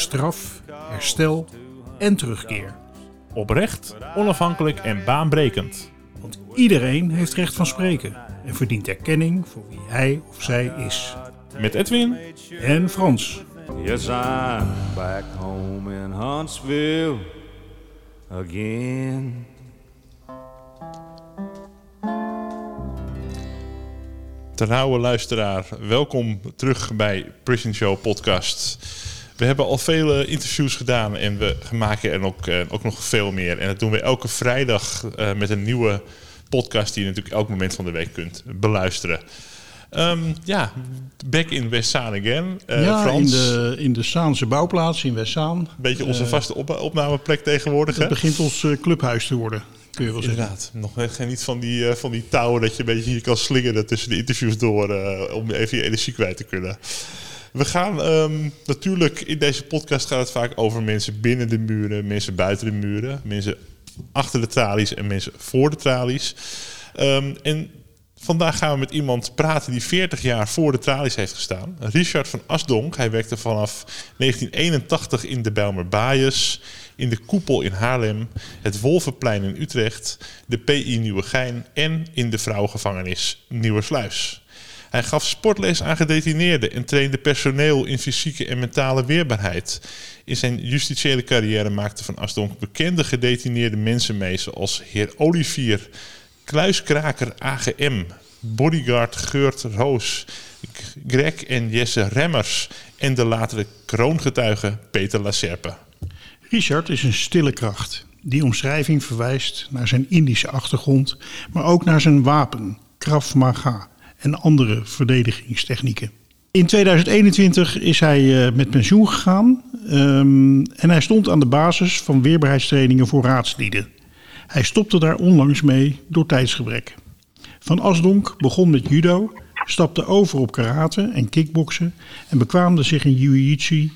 straf, herstel en terugkeer. Oprecht, onafhankelijk en baanbrekend. Want iedereen heeft recht van spreken en verdient erkenning voor wie hij of zij is. Met Edwin En Frans. Yes, I'm back home in Huntsville again. Trouwe luisteraar, welkom terug bij Prison Show Podcast. We hebben al vele interviews gedaan en we maken er ook, eh, ook nog veel meer. En dat doen we elke vrijdag eh, met een nieuwe podcast die je natuurlijk elk moment van de week kunt beluisteren. Ehm, ja, back in West Zaan again. Eh, ja, in Frans, de, in de Zaanse bouwplaats in Westzaan. een beetje onze vaste op opnameplek tegenwoordig. Het Hè? begint ons clubhuis te worden, kun je wel zeggen. Inderdaad, nog echt niet van die, eh, van die touwen dat je een beetje hier kan slingeren tussen de interviews door om even je energie kwijt te kunnen. We gaan ehm, natuurlijk in deze podcast gaat het vaak over mensen binnen de muren, mensen buiten de muren, mensen achter de tralies en mensen voor de tralies. Ehm, en vandaag gaan we met iemand praten die 40 jaar voor de tralies heeft gestaan. Richard van Asdonk. Hij werkte vanaf 1981 in de Bijlmer Baaiers, in de Koepel in Haarlem, het Wolvenplein in Utrecht, de PI Nieuwegein en in de vrouwengevangenis Nieuwersluis. Hij gaf sportles aan gedetineerden en trainde personeel in fysieke en mentale weerbaarheid. In zijn justitiële carrière maakte Van Asdonk bekende gedetineerde mensen mee, zoals heer Olivier, kluiskraker AGM, bodyguard Geurt Roos, Greg en Jesse Remmers en de latere kroongetuige Peter Lacerpe. Richard is een stille kracht. Die omschrijving verwijst naar zijn Indische achtergrond, maar ook naar zijn wapen, Krav Maga en andere verdedigingstechnieken. In 2021 is hij eh, met pensioen gegaan ehm, en hij stond aan de basis van weerbaarheidstrainingen voor raadslieden. Hij stopte daar onlangs mee door tijdsgebrek. Van Asdonk begon met judo, stapte over op karate en kickboksen en bekwaamde zich in jiu-jitsu,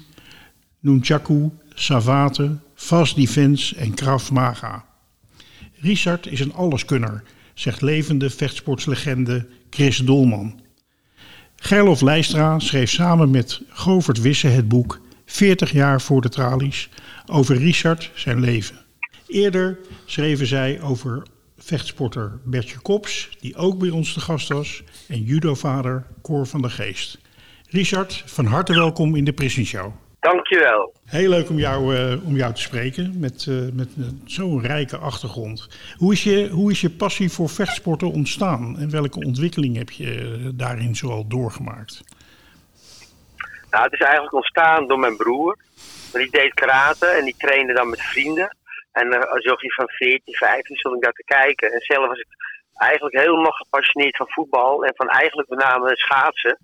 nunchaku, savate, fast defense en krav maga. Richard is een alleskunner, zegt levende vechtsportslegende Chris Dolman. Gerlof Leistra schreef samen met Govert Wisse het boek 40 jaar voor de tralies over Richard zijn leven. Eerder schreven zij over vechtsporter Bertje Kops, die ook bij ons te gast was, en judovader Cor van der Geest. Richard, van harte welkom in de Prison Show. Dankjewel. Heel leuk om jou, eh, om jou te spreken met, eh, met eh, zo'n rijke achtergrond. Hoe is, je, hoe is je passie voor vechtsporten ontstaan en welke ontwikkeling heb je daarin zoal doorgemaakt? Nou, het is eigenlijk ontstaan door mijn broer. Die deed karate en die trainde dan met vrienden. En uh, als jochie van 14, 15 stond ik daar te kijken. En zelf was ik eigenlijk helemaal gepassioneerd van voetbal en van eigenlijk met name schaatsen.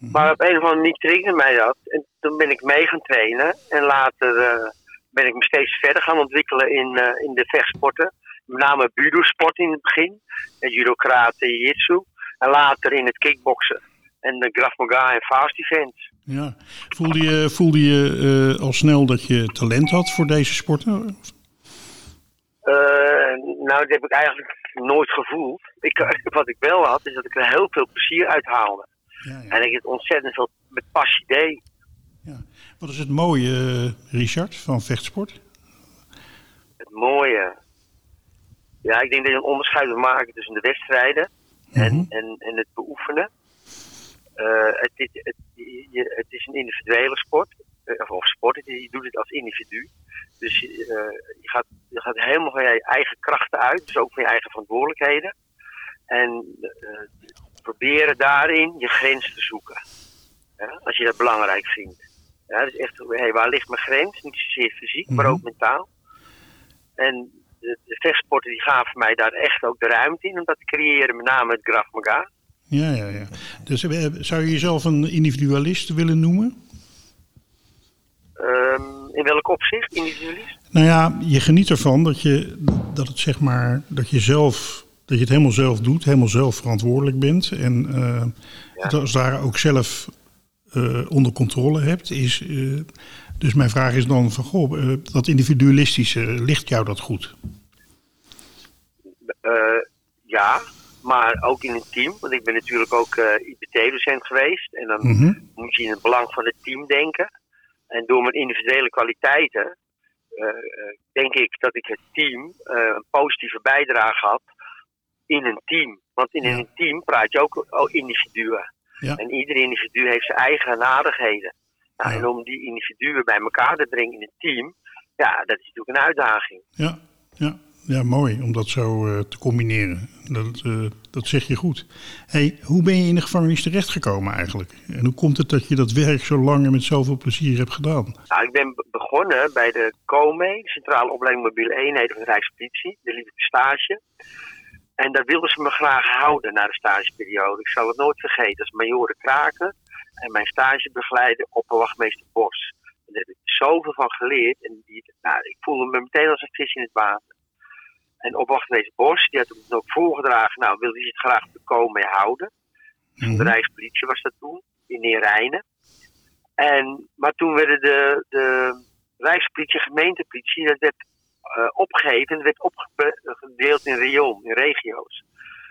Maar op een of andere manier triggerde mij dat. En toen ben ik mee gaan trainen. En later eh, ben ik me steeds verder gaan ontwikkelen in, eh, in de vechtsporten. Met name budo-sport in het begin. En judo, karate, jiu-jitsu. En later in het kickboksen. En de Krav Maga en fast defense. Ja. Voelde je, voelde je eh, al snel dat je talent had voor deze sporten? Nou, dat heb ik eigenlijk nooit gevoeld. Ik, wat ik wel had, is dat ik er heel veel plezier uit haalde. Ja, ja. En ik het ontzettend veel met passie deed. Wat is het mooie, eh, Richard, van vechtsport? Het mooie. Ja, ik denk dat je een onderscheid moet maken tussen de wedstrijden en, Mhm. en, en het beoefenen. Eh, het, is, het, je, het is een individuele sport. Eh, of, of sport, je doet het als individu. Dus je, je, gaat, je gaat helemaal van je eigen krachten uit. Dus ook van je eigen verantwoordelijkheden. En proberen daarin je grens te zoeken. Ja, als je dat belangrijk vindt. Ja, dus echt, hey, waar ligt mijn grens? Niet zozeer fysiek, maar Mhm. ook mentaal. En de, de vechtsporten die gaven mij daar echt ook de ruimte in om dat te creëren, met name het Krav Maga. Ja, ja, ja. Dus eh, zou je jezelf een individualist willen noemen? Ehm, In welk opzicht, individualist? Nou ja, je geniet ervan dat je, dat het zeg maar, dat je zelf, dat je het helemaal zelf doet, helemaal zelf verantwoordelijk bent. En eh het als daar ook zelf eh, onder controle hebt. Is, eh, dus mijn vraag is dan van, goh, eh, dat individualistische, ligt jou dat goed? Eh, ja, maar ook in een team. Want ik ben natuurlijk ook eh IPT-docent geweest. En dan Mhm. moet je in het belang van het team denken. En door mijn individuele kwaliteiten eh, eh, denk ik dat ik het team eh, een positieve bijdrage had in een team. Want in Ja. een team praat je ook over individuen. Ja. En ieder individu heeft zijn eigen aardigheden. Nou, Ja. En om die individuen bij elkaar te brengen in een team, ja, dat is natuurlijk een uitdaging. Ja, ja, ja, mooi om dat zo eh, te combineren. Dat, eh, dat zeg je goed. Hey, hoe ben je in de gevangenis terechtgekomen eigenlijk? En hoe komt het dat je dat werk zo lang en met zoveel plezier hebt gedaan? Nou, ik ben be- begonnen bij de COME, de Centrale Opleiding Mobiele Eenheden van de Rijkspolitie. Ik op stage. En daar wilden ze me graag houden na de stageperiode. Ik zal het nooit vergeten. Dat is Major Kraken en mijn stagebegeleider opperwachtmeester Bos. En daar heb ik zoveel van geleerd. En die, nou, ik voelde me meteen als een vis in het water. En opperwachtmeester Bos, die had het ook voorgedragen. Nou, wilde hij het graag de COME houden. Van de. Rijkspolitie was dat toen, in Neerijnen. En, maar toen werden de, de Rijkspolitie, gemeentepolitie, dat werd eh, opgegeven, dat werd opgedeeld in rayon, in regio's.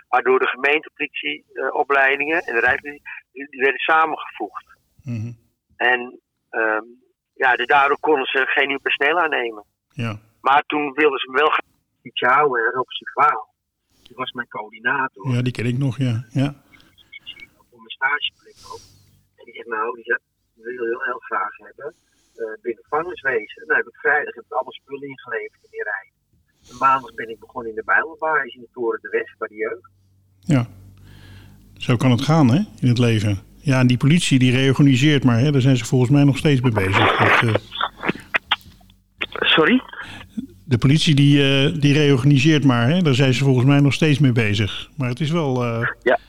Waardoor de gemeentepolitieopleidingen en de Rijkspolitie, die, werden samengevoegd. Mhm. En ehm, ja, dus daardoor konden ze geen nieuw personeel aannemen. Ja, Maar toen wilden ze me wel graag iets houden, en op zijn kwaal. Die was mijn coördinator. ja, die ken ik nog, ja. ja. voor mijn stageplek ook. En die zegt, nou, die willen heel, heel graag hebben eh binnen gevangeniswezen. Nou, heb ik vrijdag heb ik alle spullen ingeleverd in die rij. En maandag ben ik begonnen in de Bijbelbaar, in de Toren de Weg, bij de jeugd. Ja, zo kan het gaan hè, in het leven. Ja, en die politie die reorganiseert maar, hè, daar zijn ze volgens mij nog steeds mee bezig. Dat, eh, Sorry? de politie die, eh, die reorganiseert maar, hè, daar zijn ze volgens mij nog steeds mee bezig. Maar het is wel, eh, Ja.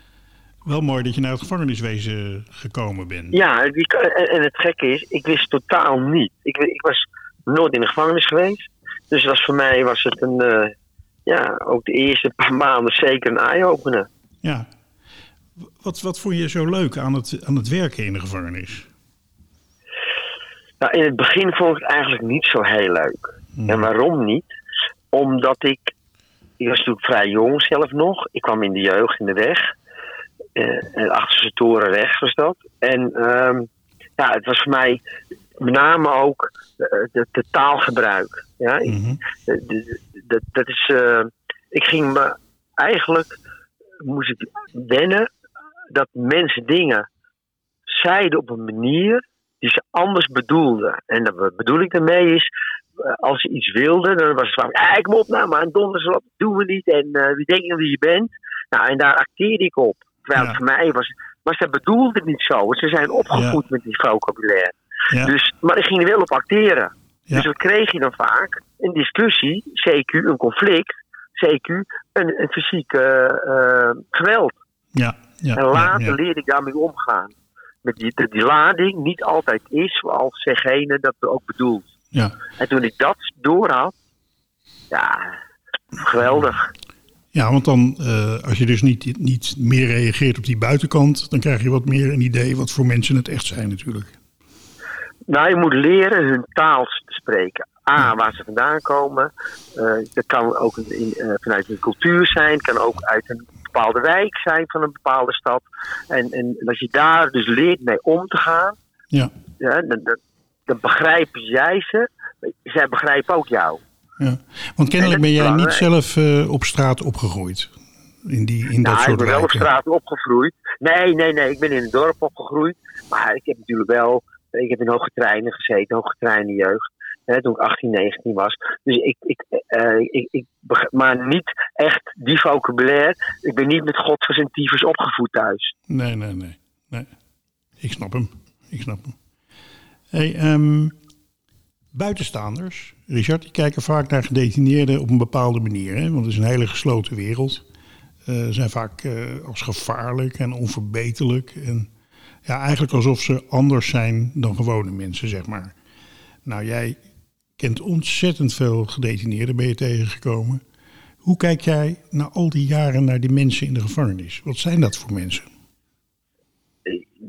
Wel mooi dat je naar het gevangeniswezen gekomen bent. Ja, die, en, het gekke is, ik wist totaal niet. Ik, ik was nooit in de gevangenis geweest. Dus was voor mij was het een, eh, ja, ook de eerste paar maanden zeker een eye-opener. Ja. Wat, wat vond je zo leuk aan het, aan het werken in de gevangenis? Nou, in het begin vond ik het eigenlijk niet zo heel leuk. En waarom niet? Omdat ik, ik was natuurlijk vrij jong zelf nog. Ik kwam in de jeugd in de weg. Eh en Achterse Torenweg was dat. En ehm, ja, het was voor mij met name ook eh, de, de taalgebruik. Ja, ik- Mhm. dat, dat is, eh, ik ging me eigenlijk, moest ik wennen dat mensen dingen zeiden op een manier die ze anders bedoelden. En dat, bedoel ik daarmee is, eh, als ze iets wilden, dan was het van, ik moet op nou, maar een donderslag dat doen we niet. En eh, wie denk je wie je bent? Nou, en daar acteerde ik op. Terwijl het Ja. voor mij was, maar ze bedoelden het niet zo. Ze zijn opgevoed met die vocabulaire. Ja, Dus, maar ik ging er wel op acteren. Dus wat kreeg je dan vaak? Een discussie, CQ, een conflict, CQ, een, een fysiek eh, geweld. ja, ja, en later leerde ik daarmee omgaan. Met die, dat die lading niet altijd is zoals zegene dat er ook bedoelt. Ja. En toen ik dat doorhad, ja, geweldig. Ja, want dan, eh, als je dus niet, niet meer reageert op die buitenkant, dan krijg je wat meer een idee wat voor mensen het echt zijn natuurlijk. Nou, je moet leren hun taal te spreken. A, waar ze vandaan komen. Eh, dat kan ook in, eh, vanuit een cultuur zijn. Het kan ook uit een bepaalde wijk zijn van een bepaalde stad. En, en als je daar dus leert mee om te gaan, Ja, ja, dan, dan, dan begrijpen jij ze. Zij begrijpen ook jou. Ja. Want kennelijk ben jij niet zelf eh, op straat opgegroeid. In, die, in dat nou, ik soort ben wel op straat opgegroeid. Nee, nee, nee. Ik ben in het dorp opgegroeid. Maar ik heb natuurlijk wel... Ik heb in hoge treinen gezeten. Hoge treinen jeugd. Hè, toen ik 18, 19 was. Dus ik... ik, eh, ik, ik maar niet echt die vocabulaire. Ik ben niet met God voor zijn tyfus opgevoed thuis. Nee, nee, nee, nee. Ik snap hem. Ik snap hem. Hey, ehm, buitenstaanders, Richard, die kijken vaak naar gedetineerden op een bepaalde manier. Hè? Want het is een hele gesloten wereld. Eh, Ze zijn vaak eh, als gevaarlijk en onverbeterlijk. En ja, eigenlijk alsof ze anders zijn dan gewone mensen, zeg maar. Nou, jij kent ontzettend veel gedetineerden, ben je tegengekomen. Hoe kijk jij na al die jaren naar die mensen in de gevangenis? Wat zijn dat voor mensen?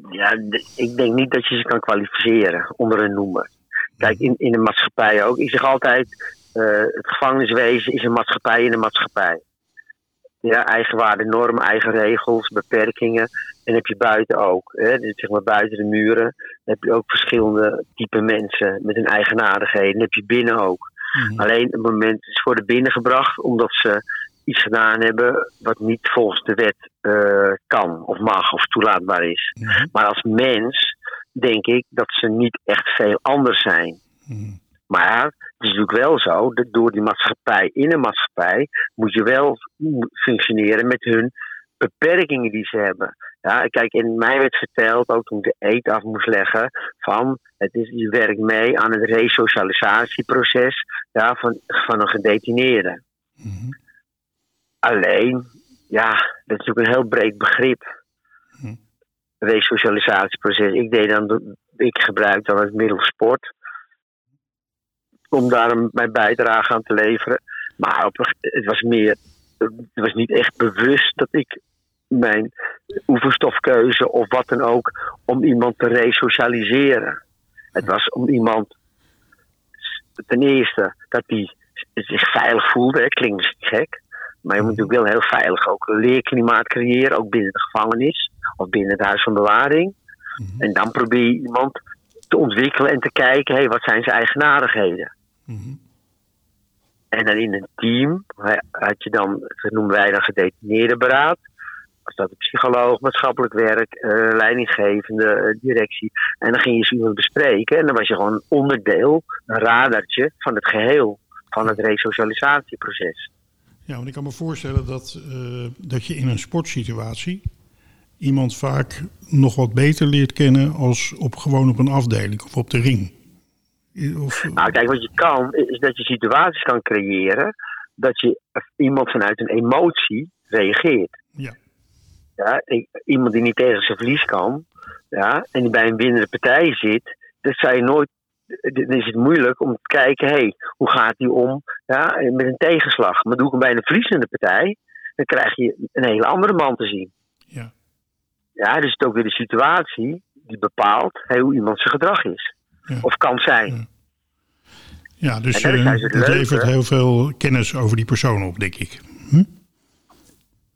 Ja, ik denk niet dat je ze kan kwalificeren onder een noemer. Kijk, in, in de maatschappij ook. Ik zeg altijd, eh, het gevangeniswezen is een maatschappij in een maatschappij. Ja, eigen waarden, normen, eigen regels, beperkingen. En heb je buiten ook. Hè? Dus zeg maar buiten de muren heb je ook verschillende type mensen met hun eigenaardigheden. heb je binnen ook. Alleen het moment is voor de binnen gebracht omdat ze iets gedaan hebben wat niet volgens de wet eh, kan of mag of toelaatbaar is. Maar als mens denk ik dat ze niet echt veel anders zijn. Maar het is natuurlijk wel zo dat door die maatschappij in een maatschappij moet je wel functioneren met hun beperkingen die ze hebben. Ja, kijk, in mij werd verteld, ook toen ik de eet af moest leggen, van het is, je werkt mee aan het resocialisatieproces ja, van, van een gedetineerde. Alleen, ja, dat is natuurlijk een heel breed begrip. Resocialisatieproces. Ik deed dan, ik gebruik dan het middel sport om daar mijn bijdrage aan te leveren. Maar op, het was meer, het was niet echt bewust dat ik mijn oefenstofkeuze of wat dan ook, om iemand te resocialiseren. Het was om iemand, ten eerste, dat hij zich veilig voelde. Hè. Klinkt misschien gek, maar je moet natuurlijk wel heel veilig ook een leerklimaat creëren, ook binnen de gevangenis of binnen het huis van bewaring. En dan probeer je iemand te ontwikkelen en te kijken, hé, wat zijn zijn eigenaardigheden? En dan in een team had je dan, dat noemen wij dan gedetineerde beraad. Was dat een psycholoog, maatschappelijk werk, eh, leidinggevende, eh, directie. En dan ging je ze iemand bespreken. En dan was je gewoon een onderdeel, een radartje van het geheel. Van het resocialisatieproces. Ja, want ik kan me voorstellen dat, eh, dat je in een sportsituatie iemand vaak nog wat beter leert kennen als op, gewoon op een afdeling of op de ring. Of, Nou, kijk, wat je kan, is dat je situaties kan creëren. Dat je iemand vanuit een emotie reageert. ja. Ja, iemand die niet tegen zijn verlies kan, ja, en die bij een winnende partij zit, dat zou je nooit. Dan is het moeilijk om te kijken, hé, hey, hoe gaat die om ja, met een tegenslag? Maar doe ik hem bij een verliezende partij, dan krijg je een hele andere man te zien. Ja. Ja, dus het is ook weer de situatie die bepaalt hey, hoe iemand zijn gedrag is. Ja. Of kan zijn. Ja, dus juist het levert heel veel kennis over die persoon op, denk ik.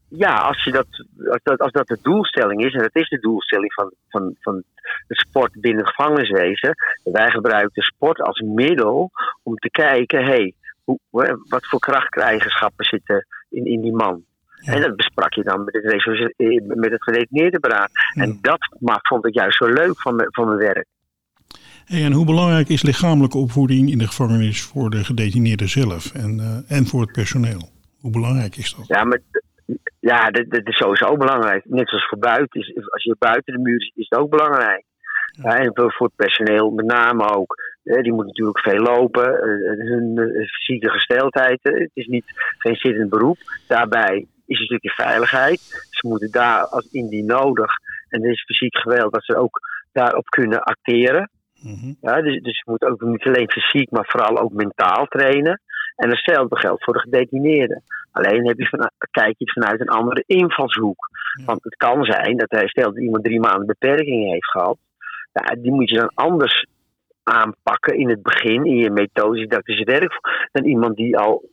Ja, als, je dat, als, dat, als dat de doelstelling is, en dat is de doelstelling van, van, van de sport binnen het gevangeniswezen. Wij gebruiken de sport als middel om te kijken, hé, hey, hoe, hoe- wat voor krachteigenschappen zitten in, in die man. En dat besprak je dan met het, eh, met het gedetineerde beraad. En dat maar, vond ik juist zo leuk van, mijn- van mijn werk. Hey, en hoe belangrijk is lichamelijke opvoeding in de gevangenis voor de gedetineerden zelf en, eh, en voor het personeel? Hoe belangrijk is dat? Ja, maar ja, dat, dat is sowieso belangrijk. Net zoals voor buiten. Is, als je buiten de muur zit, is het ook belangrijk. Ja, en voor het personeel met name ook. Eh, die moet natuurlijk veel lopen. hun fysieke gesteldheid. het is niet geen zittend beroep. Daarbij is een stukje veiligheid. Ze moeten daar als indien nodig. En er is fysiek geweld dat ze ook daarop kunnen acteren. Ja, dus, dus je moet ook niet alleen fysiek, maar vooral ook mentaal trainen. En hetzelfde geldt voor de gedetineerden. Alleen heb je van, kijk je het vanuit een andere invalshoek. Want het kan zijn dat hij stelt dat iemand drie maanden beperkingen heeft gehad. Ja, die moet je dan anders aanpakken in het begin, in je methodische werk, dan iemand die al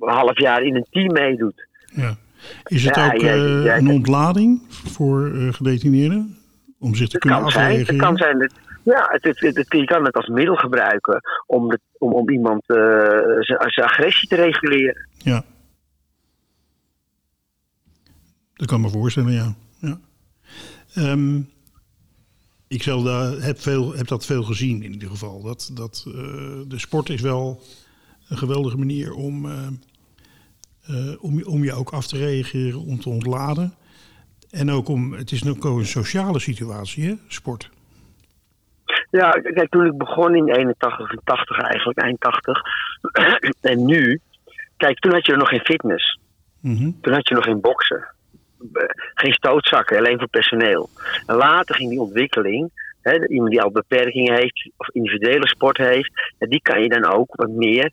een half jaar in een team meedoet. Ja. Is het Ja, ook eh, een ontlading voor eh, gedetineerden? Om zich te kunnen kan zijn, het afreageren? kan zijn dat, ja, het, het, het- je kan het als middel gebruiken om, de, om, om iemand eh, zijn agressie te reguleren. Ja. Dat kan me voorstellen, ja. ja. Ehm, ik zelf daar heb, veel, heb dat veel gezien in ieder geval. Dat, dat, de sport is wel een geweldige manier om, eh, om, je- om je ook af te reageren, om te ontladen. En ook om, het is ook een sociale situatie, hè, sport. Ja, kijk, toen ik begon in 81 en 80 eigenlijk, eind 80. en nu, kijk, toen had je nog geen fitness. Mhm. Toen had je nog geen boksen. Eh, Geen stootzakken, alleen voor personeel. En later ging die ontwikkeling hè, iemand die al beperkingen heeft of individuele sport heeft, die kan je dan ook wat meer.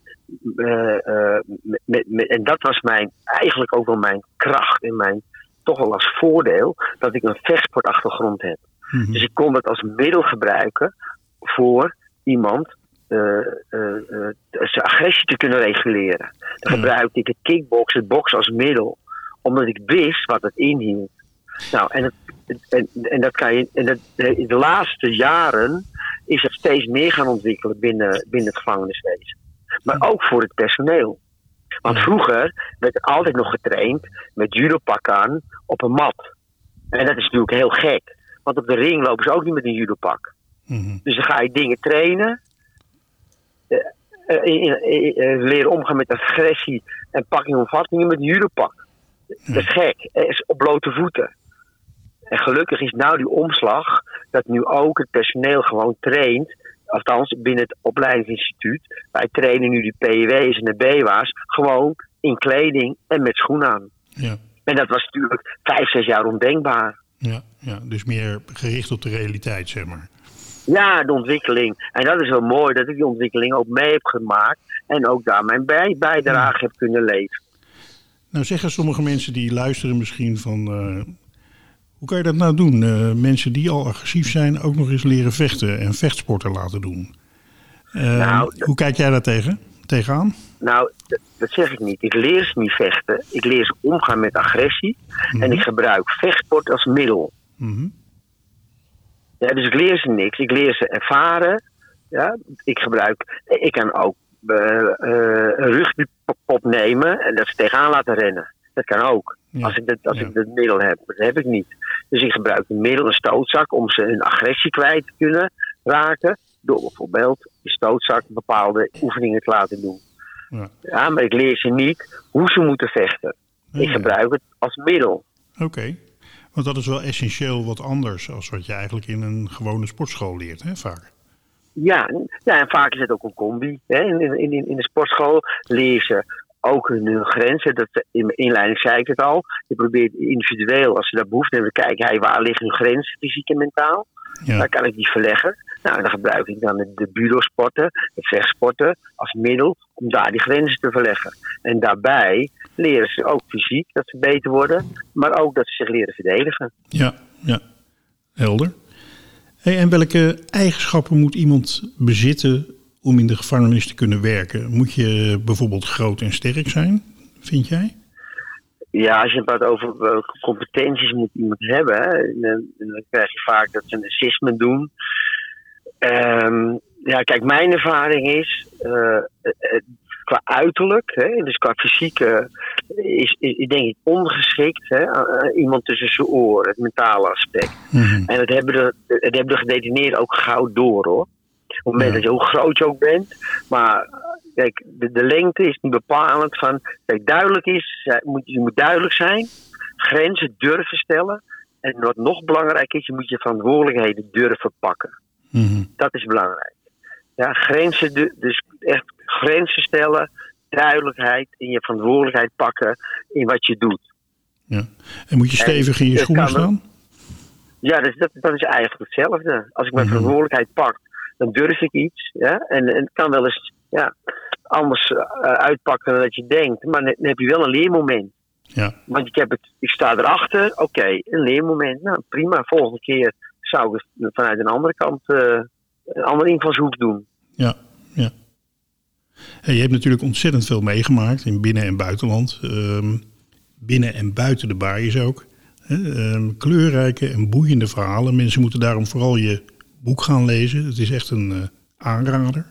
eh, eh, met, met, met- en dat was mijn, eigenlijk ook wel mijn kracht en mijn toch wel als voordeel dat ik een vechtsportachtergrond heb. Mhm. Dus ik kon dat als middel gebruiken voor iemand eh, zijn agressie te kunnen reguleren. Dan Ja. gebruikte ik het kickboksen, het boksen als middel, omdat ik wist wat het inhield. Nou, en, en, en dat kan je. En dat, de, de laatste jaren is het steeds meer gaan ontwikkelen binnen, binnen het gevangeniswezen. Maar ook voor het personeel. Want vroeger werd er altijd nog getraind met judopak aan op een mat. En dat is natuurlijk heel gek. Want op de ring lopen ze ook niet met een judopak. Mhm. Dus dan ga je dingen trainen. eh, eh, eh, leren omgaan met agressie en pakking en omvattingen met een judopak. Dat is gek. Is op blote voeten. En gelukkig is nou die omslag dat nu ook het personeel gewoon traint. Althans, binnen het opleidingsinstituut. Wij trainen nu die PW's en de BWA's gewoon in kleding en met schoenen aan. Ja, En dat was natuurlijk vijf, zes jaar ondenkbaar. ja, ja, dus meer gericht op de realiteit, zeg maar. Ja, de ontwikkeling. En dat is wel mooi dat ik die ontwikkeling ook mee heb gemaakt. En ook daar mijn bij, bijdrage heb kunnen leveren. Nou zeggen sommige mensen die luisteren misschien van... eh, hoe kan je dat nou doen? Eh, mensen die al agressief zijn ook nog eens leren vechten en vechtsporten laten doen. Eh, Nou, hoe kijk jij daar tegen, tegenaan? Nou, dat, zeg ik niet. Ik leer ze niet vechten. Ik leer ze omgaan met agressie. En ik gebruik vechtsport als middel. Mhm. Ja, dus ik leer ze niks. Ik leer ze ervaren. Ja, ik gebruik. Ik kan ook eh, een rugbypop nemen en dat ze tegenaan laten rennen. Dat kan ook. Ja, Als, ik dat, als ja. ik dat middel heb. Dat heb ik niet. Dus ik gebruik een middel, een stootzak, om ze hun agressie kwijt te kunnen raken. Door bijvoorbeeld de stootzak bepaalde oefeningen te laten doen. Ja. Ja, maar ik leer ze niet hoe ze moeten vechten. Ik Ja. gebruik het als middel. Oké, want dat is wel essentieel wat anders... als wat je eigenlijk in een gewone sportschool leert, hè, vaak. Ja, en- ja, en vaak is het ook een combi. Hè. In, in, in, de sportschool leer ze ook hun, hun grenzen. Dat, in mijn inleiding zei ik het al. Je probeert individueel, als ze daar behoefte hebben, te kijken... Hey, waar liggen hun grenzen, fysiek en mentaal? Ja, Daar kan ik die verleggen. Nou, dan gebruik ik dan de, de budo-sporten, de vechtsporten als middel om daar die grenzen te verleggen. En daarbij leren ze ook fysiek dat ze beter worden, maar ook dat ze zich leren verdedigen. ja, ja. helder. Hey, en welke eigenschappen moet iemand bezitten om in de gevangenis te kunnen werken? Moet je bijvoorbeeld groot en sterk zijn, vind jij? Ja, als je het praat over welke competenties moet iemand hebben, hè, dan, krijg je vaak dat ze een assessment doen. Ehm, ja, kijk, mijn ervaring is, eh, eh, qua uiterlijk, hè, dus qua fysieke, is, is, denk ik ongeschikt hè, iemand tussen zijn oren, het mentale aspect. Mhm. En dat hebben de, dat hebben de gedetineerden ook gauw door hoor. Op het moment dat je hoe groot je ook bent. Maar kijk, de, de lengte is niet bepalend van. Kijk, duidelijk is, moet, je moet duidelijk zijn. Grenzen durven stellen. En wat nog belangrijk is, je moet je verantwoordelijkheden durven pakken. Mhm. Dat is belangrijk. Ja, grenzen, du- dus echt grenzen stellen. Duidelijkheid en je verantwoordelijkheid pakken in wat je doet. Ja. En moet je stevig in je schoenen staan? Ja, dat, dat, dat is eigenlijk hetzelfde. Als ik mijn Mhm. verantwoordelijkheid pak, dan durf ik iets. Ja? En, en het kan wel eens ja, anders eh, uitpakken dan dat je denkt. Maar dan, heb je wel een leermoment. Ja, Want ik, heb het, ik sta erachter, oké, een leermoment. Nou, prima. Volgende keer zou ik het vanuit een andere kant, eh, een andere invalshoek doen. ja, ja. Hey, je hebt natuurlijk ontzettend veel meegemaakt in binnen- en buitenland. Ehm, binnen en buiten de baaiers ook. Ehm, kleurrijke en boeiende verhalen. Mensen moeten daarom vooral je boek gaan lezen. Het is echt een eh, aanrader.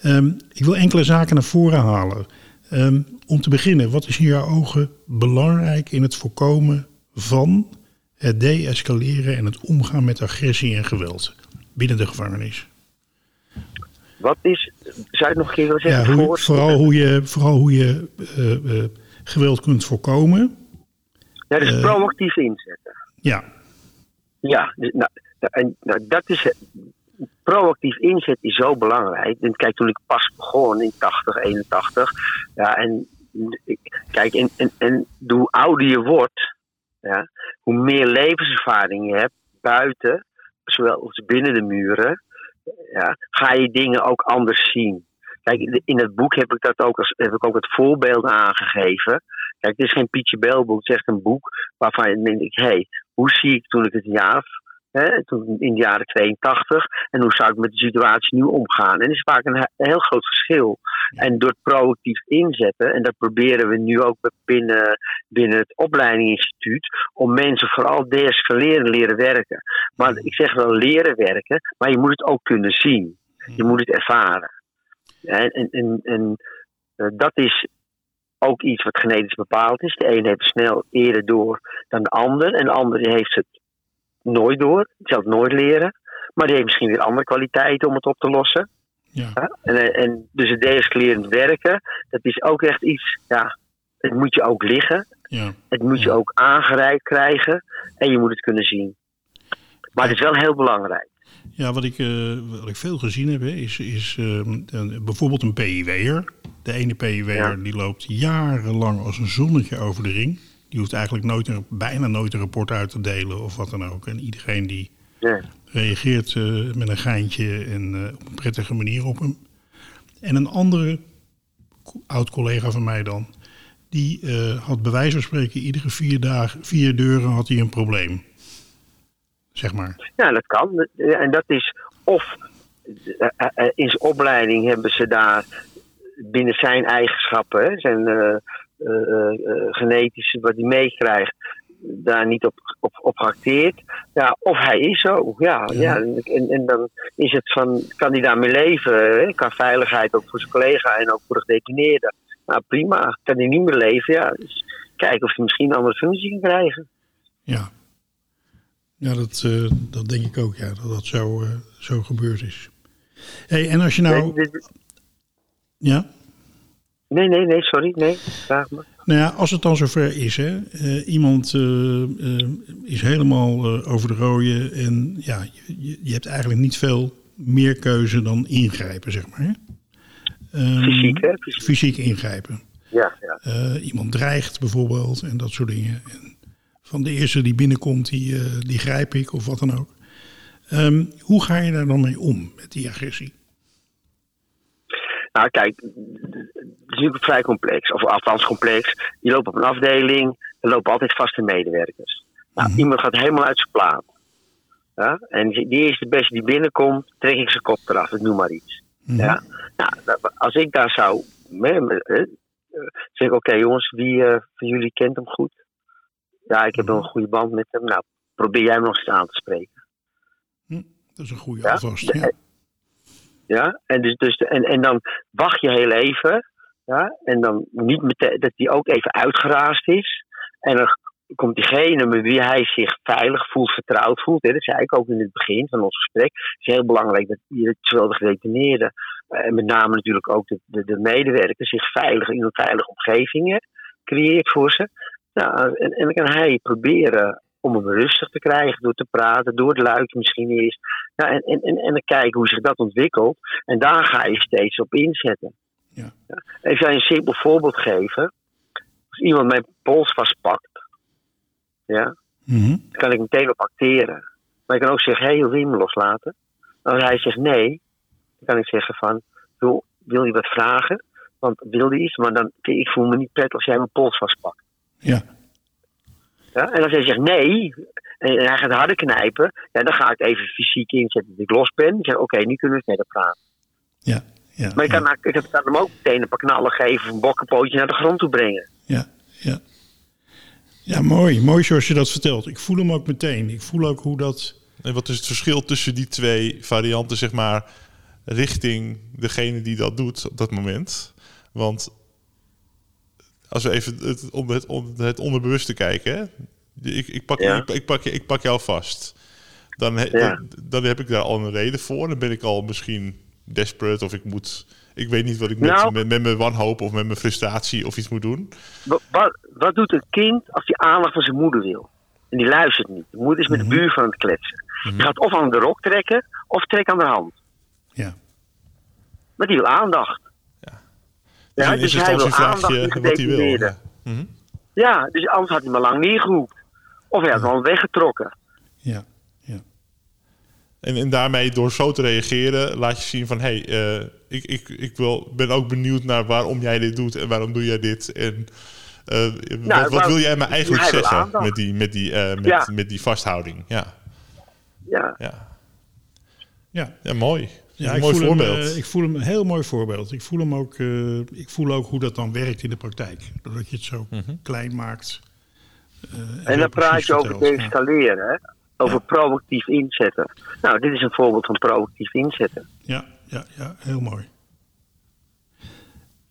Ehm, ik wil enkele zaken naar voren halen. Ehm, om te beginnen, wat is in jouw ogen belangrijk in het voorkomen van het de-escaleren en het omgaan met agressie en geweld binnen de gevangenis? Wat is, zou je het nog een keer willen Ja, zeggen? hoe, Voor- vooral hoe je, vooral hoe je eh, eh, geweld kunt voorkomen. Ja, dus proactief inzetten. Ja, Ja, dus, nou, en, nou, dat is het. Proactief inzet is zo belangrijk. En kijk, toen ik pas begon in 80, 81. Ja, en kijk, en, en, en hoe ouder je wordt, ja, hoe meer levenservaring je hebt buiten, zowel als binnen de muren, ja, ga je dingen ook anders zien. Kijk, in het boek heb ik dat ook als heb ik ook het voorbeeld aangegeven. Kijk, het is geen Pietje Bel boek, het is echt een boek waarvan je denk hé, hey, hoe zie ik toen ik het jaar Hè, toen in de jaren 82. En hoe zou ik met de situatie nu omgaan? En dat is vaak een, heel groot verschil. En door het proactief inzetten, en dat proberen we nu ook binnen, binnen het opleidingsinstituut, om mensen vooral deescaleren leren werken. Maar ik zeg wel leren werken, maar je moet het ook kunnen zien. Je moet het ervaren. En, en, en, en uh, dat is ook iets wat genetisch bepaald is. De een heeft snel eerder door dan de ander. En de ander heeft het nooit door. Zelfs nooit leren. Maar die heeft misschien weer andere kwaliteiten om het op te lossen. Ja. En, en dus het deescalerend werken, dat is ook echt iets, ja, het moet je ook liggen. Ja. Het moet je ook aangereikt krijgen. En je moet het kunnen zien. Maar het is wel heel belangrijk. Ja, wat ik, uh, wat ik veel gezien heb, is, is uh, bijvoorbeeld een PIW'er. De ene PIW'er die loopt jarenlang als een zonnetje over de ring. Die hoeft eigenlijk nooit een, bijna nooit een rapport uit te delen of wat dan ook. En iedereen die ja. reageert uh, met een geintje en uh, op een prettige manier op hem. En een andere oud-collega van mij dan, die uh, had bij wijze van spreken iedere vier, dagen, vier deuren had hij een probleem. Zeg maar. Ja, dat kan. En dat is of in zijn opleiding hebben ze daar binnen zijn eigenschappen, zijn genetische, wat hij meekrijgt, daar niet op, op, op geacteerd. Ja, of hij is zo. Ja, ja. En, en dan is het van, kan hij daarmee leven? Hè? Qua veiligheid ook voor zijn collega en ook voor de gedetineerde. Nou prima, kan hij niet meer leven? Ja, dus kijken of hij misschien een andere functie kan krijgen. Ja, ja dat, uh, dat denk ik ook, ja, dat dat zo, uh, zo gebeurd is. Hey, en als je nou. Ja? Nee, nee, nee, sorry. Nee, vraag me. Nou ja, als het dan zover is, hè, uh, iemand uh, uh, is helemaal over de rode en ja, je, je, hebt eigenlijk niet veel meer keuze dan ingrijpen, zeg maar. Hè? Um, fysiek, hè? Fysiek. fysiek ingrijpen. Ja, ja. iemand dreigt bijvoorbeeld en dat soort dingen. En van de eerste die binnenkomt, die, die grijp ik of wat dan ook. Um, hoe ga je daar dan mee om, met die agressie? Nou, kijk, het is natuurlijk vrij complex, of althans complex. Je loopt op een afdeling, er lopen altijd vaste medewerkers. Nou, mhm. iemand gaat helemaal uit zijn plaat. Ja? En die eerste beste die binnenkomt, trek ik zijn kop eraf, ik noem maar iets. Mhm. Ja? Nou, als ik daar zou eh, zeg oké jongens, wie uh, van jullie kent hem goed? Ja, ik heb wel een goede band met hem. Nou, probeer jij hem nog eens aan te spreken. Hm, dat is een goede ja? alvast, ja. Ja, en, dus, dus, en, en dan wacht je heel even. Ja, en dan niet meteen dat hij ook even uitgeraasd is. En dan komt diegene met wie hij zich veilig voelt, vertrouwd voelt. Hè. Dat zei ik ook in het begin van ons gesprek. Het is heel belangrijk dat je, zowel de gedetineerden, en met name natuurlijk ook de, de, de medewerkers, zich veilig in een veilige omgeving creëert voor ze. Nou, en, en dan kan hij proberen om hem rustig te krijgen door te praten, door het luikje misschien eerst. Ja, en, en, en, en dan kijken hoe zich dat ontwikkelt. En daar ga je steeds op inzetten. Ja. Ja. Even een simpel voorbeeld geven. Als iemand mijn pols vastpakt, ja, mm dan kan ik meteen op acteren. Maar ik kan ook zeggen, hé, hey, wil je me loslaten? Als hij zegt nee, dan kan ik zeggen van, wil, wil je wat vragen? Want wil je iets, maar dan, ik voel me niet prettig als jij mijn pols vastpakt. Ja. Ja, en als hij zegt nee, en hij gaat harder knijpen, ja, dan ga ik even fysiek inzetten dat ik los ben. Ik zeg, oké, nu kunnen we verder praten. Ja, ja, maar ik kan, ik kan hem ook meteen een paar knallen geven of een bokkenpootje naar de grond toe brengen. Ja, ja. Ja, mooi. Mooi zoals je dat vertelt. Ik voel hem ook meteen. Ik voel ook hoe dat... En wat is het verschil tussen die twee varianten, zeg maar, richting degene die dat doet op dat moment? Want als we even het, om, het, om het onderbewuste kijken, hè? Ik, ik, pak, ik, ik, pak, ik pak jou vast. Dan, dan, dan, heb ik daar al een reden voor. Dan ben ik al misschien desperate of ik moet. Ik weet niet wat ik nou, met, met, mijn wanhoop of met mijn frustratie of iets moet doen. Wat, wat doet een kind als hij aandacht van zijn moeder wil? En die luistert niet. De moeder is met de mhm. buur van het kletsen. Mm Die gaat of aan de rok trekken of trek aan de hand. Ja. Maar die wil aandacht. Ja, dus, dus hij wil aandacht die gedetineerde. Mhm. Ja, dus anders had hij me lang neergeroepen. Of hij had ja. hem weggetrokken. Ja, ja. En, en daarmee, door zo te reageren, laat je zien van... hé, hey, uh, ik, ik, ik wil, ben ook benieuwd naar waarom jij dit doet en waarom doe jij dit. En uh, nou, wat, wat wil jij me eigenlijk zeggen met die, met, die, uh, met, ja. met die vasthouding? Ja. Ja. ja. Ja, ja mooi. Ja, een ik mooi voel voorbeeld. Hem, uh, ik voel hem een heel mooi voorbeeld. Ik voel, hem ook, uh, ik voel ook hoe dat dan werkt in de praktijk. Doordat je het zo Mhm. klein maakt. Uh, en dan praat je over deescaleren, hè? over ja. proactief inzetten. Nou, dit is een voorbeeld van proactief inzetten. Ja, ja, ja heel mooi.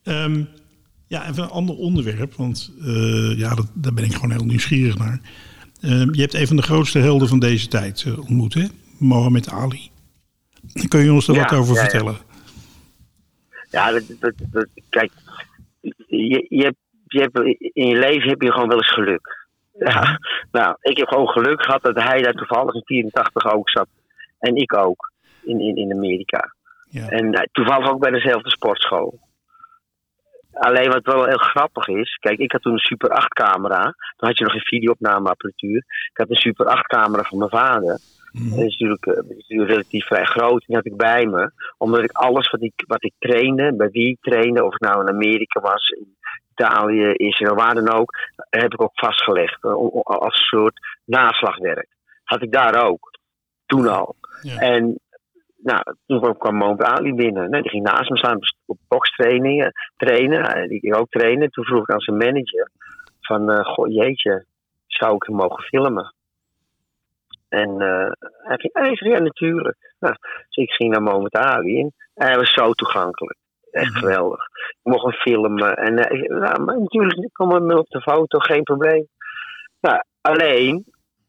Um, ja, even een ander onderwerp, want uh, ja, dat, daar ben ik gewoon heel nieuwsgierig naar. Um, je hebt een van de grootste helden van deze tijd uh, ontmoet, hè? Mohammed Ali. Kun je ons er ja, wat over ja, vertellen? Ja, dat, dat, dat, kijk, je, je, hebt, je hebt, in je leven heb je gewoon wel eens geluk. Ja, nou, ik heb gewoon geluk gehad dat hij daar toevallig in 84 ook zat. En ik ook, in, in, in Amerika. Ja. En uh, toevallig ook bij dezelfde sportschool. Alleen wat wel heel grappig is, kijk, ik had toen een Super 8 camera. Toen had je nog geen videoopnameapparatuur. Ik had een Super 8 camera van mijn vader. Mm. Dat is natuurlijk, uh, relatief vrij groot. Die had ik bij me. Omdat ik alles wat ik, wat ik trainde, bij wie ik trainde, of het nou in Amerika was, in Italië, Israël, waar dan ook, heb ik ook vastgelegd. Uh, als een soort naslagwerk. Had ik daar ook. Toen al. Ja. En nou, toen kwam Mohamed Ali binnen. Die ging naast me staan op bokstrainingen trainen. Die ging ook trainen. Toen vroeg ik aan zijn manager van, uh, goh jeetje, zou ik hem mogen filmen? En uh, hij ging, hij zei, ja natuurlijk. Nou, dus ik ging naar Mohamed Ali en hij was zo toegankelijk. Echt Mhm. geweldig. Ik mocht hem filmen. En uh, nou, maar natuurlijk, ik kom op de foto, geen probleem. Nou, alleen,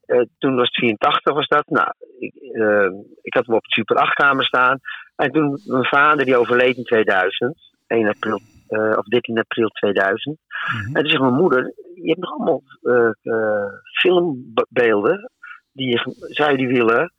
uh, toen was het 84 was dat. Nou, ik, uh, ik had hem op het Super 8 kamer staan. En toen, mijn vader die overleed in 2000. 1 april, uh, of 13 april 2000. Mm-hmm. En toen zegt mijn moeder, je hebt nog allemaal filmbeelden. Die je, zou je die willen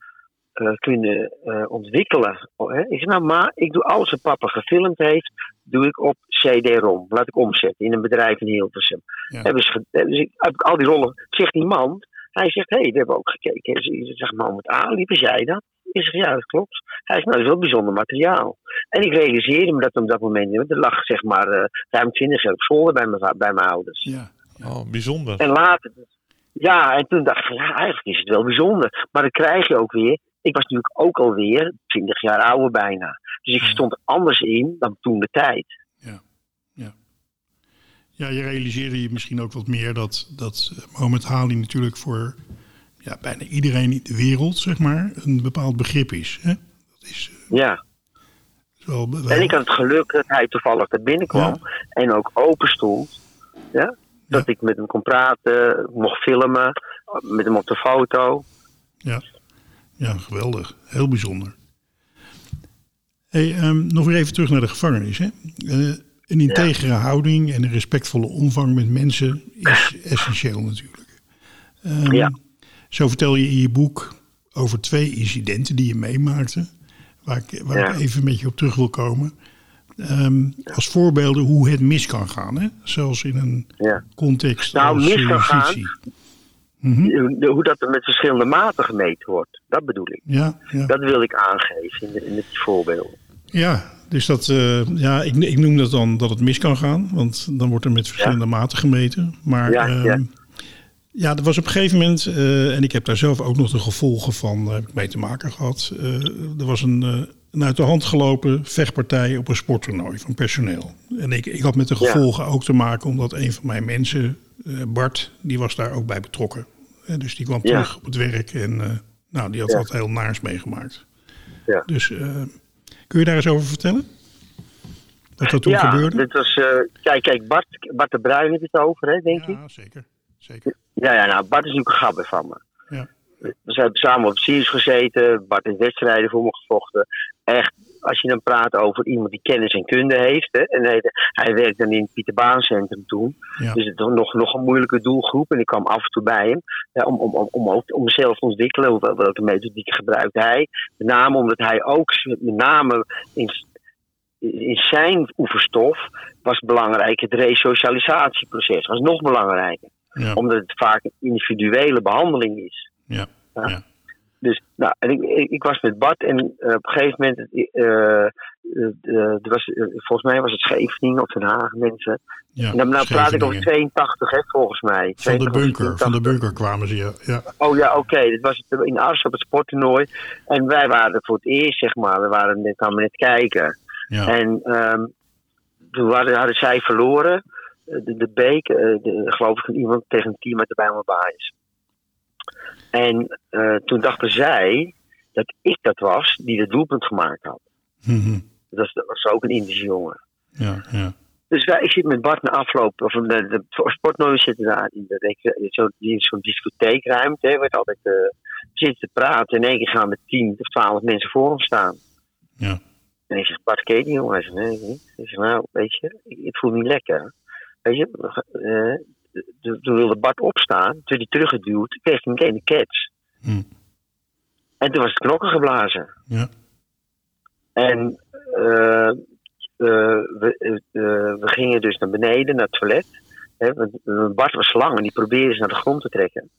kunnen ontwikkelen? Hè? Ik zeg, nou maar, ik doe alles wat papa gefilmd heeft, doe ik op CD-ROM. Laat ik omzetten in een bedrijf in Hilversum. Ja. Hebben ze, dus ik, heb ik al die rollen, zegt die man, hij zegt, hé, hey, we hebben ook gekeken. Ik zeg, man, met Ali, was jij dat? Ik zeg, ja, dat klopt. Hij zegt, nou, dat is wel bijzonder materiaal. En ik realiseerde me dat op dat moment, er lag zeg maar uh, ruim 20 jaar op zolder bij mijn, bij mijn ouders. Ja. Oh, bijzonder. En later, ja, en toen dacht ik, ja, eigenlijk is het wel bijzonder. Maar dan krijg je ook weer, ik was natuurlijk ook alweer 20 jaar ouder bijna. Dus ik stond er anders in dan toen de tijd. Ja, je realiseerde je misschien ook wat meer dat, dat Mohamed Ali natuurlijk voor ja, bijna iedereen in de wereld, zeg maar, een bepaald begrip is. Hè? Dat is uh, ja. Wel, wel... En ik had het geluk dat hij toevallig er binnenkwam ja. en ook open stond. Ja? Dat ja. ik met hem kon praten, mocht filmen, met hem op de foto. Ja, ja geweldig. Heel bijzonder. Hey, um, nog weer even terug naar de gevangenis. Hè? Uh, een integere ja. houding en een respectvolle omgang met mensen is essentieel natuurlijk. Um, ja. Zo vertel je in je boek over twee incidenten die je meemaakte, waar ik, waar ja. ik even met je op terug wil komen. Um, als voorbeelden hoe het mis kan gaan, hè? zelfs in een ja. context nou, als mis kan gaan, mm -hmm. hoe dat er met verschillende maten gemeten wordt, dat bedoel ik. Ja, ja. Dat wil ik aangeven in, de, in het voorbeeld. Ja, dus dat, uh, ja, ik, ik, noem dat dan dat het mis kan gaan, want dan wordt er met verschillende ja. maten gemeten. Maar ja, ja. ja, er was op een gegeven moment, uh, en ik heb daar zelf ook nog de gevolgen van uh, mee te maken gehad. er was een, een uit de hand gelopen vechtpartij op een sporttoernooi van personeel. En ik, ik had met de gevolgen ook te maken, omdat een van mijn mensen, Bart, die was daar ook bij betrokken. dus die kwam terug op het werk en nou, die had wat heel naars meegemaakt. Dus Kun je daar eens over vertellen? Wat dat toen ja, gebeurde? Dit was, uh, kijk, kijk Bart, Bart de Bruin heeft het over, hè, denk ja, ik. Ja, zeker. zeker. Ja, ja, nou, Bart is natuurlijk een gabber van me. Ja. We hebben samen op Sirius gezeten. Bart heeft wedstrijden voor me gevochten. Echt, als je dan praat over iemand die kennis en kunde heeft. Hè, en hij, hij werkte dan in het Pieterbaancentrum toen. Ja. Dus het was nog, nog een moeilijke doelgroep. En ik kwam af en toe bij hem. Ja, om, om, om, om, ook, om mezelf te ontwikkelen. Welke methodiek gebruikt hij. Met name omdat hij ook met name in, in zijn oefenstof was belangrijk. Het resocialisatieproces was nog belangrijker. Ja. Omdat het vaak een individuele behandeling is. Ja. ja. Dus, nou, en ik, ik, ik was met Bart en eh, op een gegeven moment, er was, volgens mij was het Scheveningen of Den Haag mensen. Ja, En dan nou praat ik over Scheveningen. 82, hè, volgens mij. Van de 82, bunker, van de 83. bunker kwamen ze, ja. ja. Oh ja, oké. Dit was het in Ars op het sporttoernooi. En wij waren voor het eerst, zeg maar, we waren net, kwamen net kijken. ja. En ehm, toen hadden, hadden zij verloren. De, de beek, de, geloof ik, van iemand tegen een team uit de Bijlmer Baaiers. En eh, toen dachten zij dat ik dat was die het doelpunt gemaakt had. Mhm. Dat was, dat was ook een Indische jongen. ja, ja. Dus wij, ik zit met Bart na afloop, of de, de, zitten daar in, rec- zo, zo'n discotheekruimte. Hè, werd altijd eh, zitten te praten. En in één keer gaan er tien of twaalf mensen voor hem staan. Ja. En ik zeg, Bart, ken je die jongen? Hij zegt, nee, niet. Ik zeg, nou, weet je, ik, ik voel me niet lekker. Weet je, eh, toen toen wilde Bart opstaan, toen hij teruggeduwd, kreeg hij meteen de catch. Hm. En toen was het knokken geblazen. Ja. En eh, eh, we, eh, we gingen dus naar beneden, naar het toilet. Hè, want, Bart was lang en die probeerde ze naar de grond te trekken.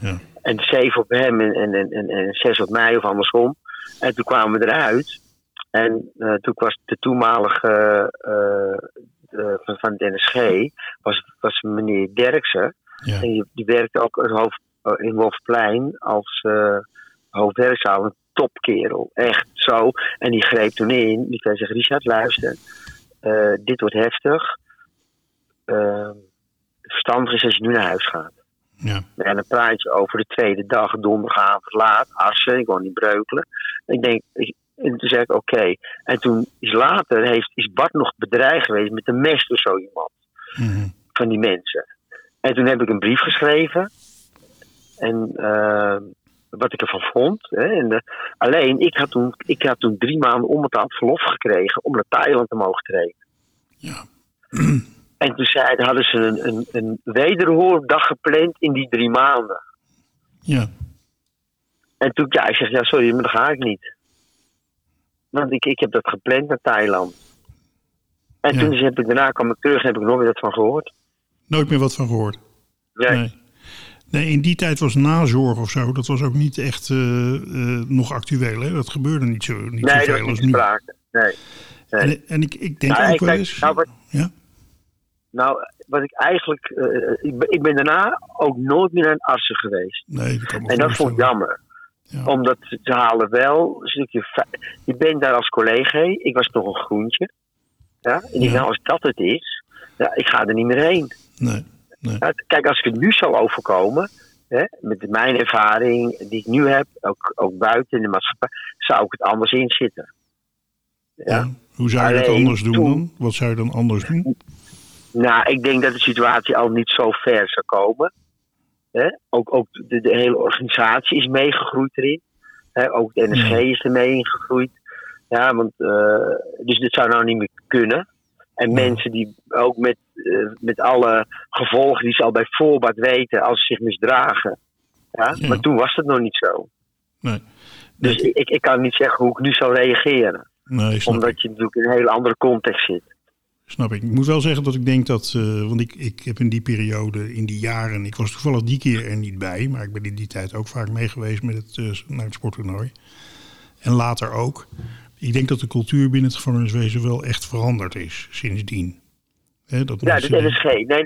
Ja. En zeven op hem en, en, en, en, zes op mij of andersom. En toen kwamen we eruit. En toen was de toenmalige van, van het NSG, was, was meneer Derksen. Ja. En die, die werkte ook als hoofd, eh, in Wolfplein als eh hoofdwerkzaal. Een topkerel. Echt zo. En die greep toen in. Die zei zeggen, Richard, luister. eh, dit wordt heftig. Eh, verstandig is als je nu naar huis gaat. Ja. En dan praat je over de tweede dag, donderdagavond laat, Arsen, ik woon in Breukelen. En ik denk, ik- en toen zei ik oké. En toen is later, heeft, is Bart nog bedreigd geweest met een mes of zo iemand Mhm. van die mensen. En toen heb ik een brief geschreven. En eh, wat ik ervan vond. Hè, en alleen, ik had, toen, ik had toen drie maanden onbetaald verlof gekregen om naar Thailand te mogen trainen. Ja. En toen zeiden, hadden ze een, een, een wederhoordag gepland in die drie maanden. Ja. En toen, ja, ik zeg, ja, sorry, maar dan ga ik niet. Want ik, ik heb dat gepland naar Thailand. En Ja. toen heb ik, daarna kwam ik terug en heb ik nog weer dat van gehoord. Nooit meer wat van gehoord. Nee. Nee. Nee, in die tijd was nazorg of zo, dat was ook niet echt eh, eh, nog actueel. Hè? Dat gebeurde niet zo, niet Nee, dat zoveel als nu. sprake. Nee. nee. En, en ik, ik denk Nou, ook wel eens... nou, wat- ja? Nou, wat ik eigenlijk. eh, ik, ben, ik ben daarna ook nooit meer naar een artsen geweest. Nee, dat kan me En dat vond ik jammer. Ja. Omdat ze halen wel een stukje. Je bent daar als collega. Ik was nog een groentje. Ja? En ik Ja. nou, als dat het is. Ja, ik ga er niet meer heen. Nee, nee. Kijk, als ik het nu zou overkomen. Hè, met mijn ervaring die ik nu heb. Ook, ook buiten in de maatschappij. Zou ik het anders inzitten. Ja. Ja. Hoe zou je dat Alleen anders doen toen- dan? Wat zou je dan anders doen? Nou, ik denk dat de situatie al niet zo ver zou komen. Hè? Ook, ook de, de hele organisatie is meegegroeid erin. Hè? Ook de NSG Ja. is er mee ingegroeid. Ja, want, eh, dus dit zou nou niet meer kunnen. En Ja. mensen die ook met, eh, met alle gevolgen die ze al bij voorbaat weten als ze zich misdragen. Ja? Ja. Maar toen was het nog niet zo. Nee. Dus Nee, ik, ik kan niet zeggen hoe ik nu zou reageren. nee Omdat je natuurlijk in een hele andere context zit. Snap ik. Ik moet wel zeggen dat ik denk dat... eh, want ik, ik heb in die periode, in die jaren... Ik was toevallig die keer er niet bij. Maar ik ben in die tijd ook vaak mee geweest met het, eh, naar het sporttoernooi. En later ook. Ik denk dat de cultuur binnen het gevangeniswezen wel echt veranderd is sindsdien. Hè, dat Ja, het NSG. Nee,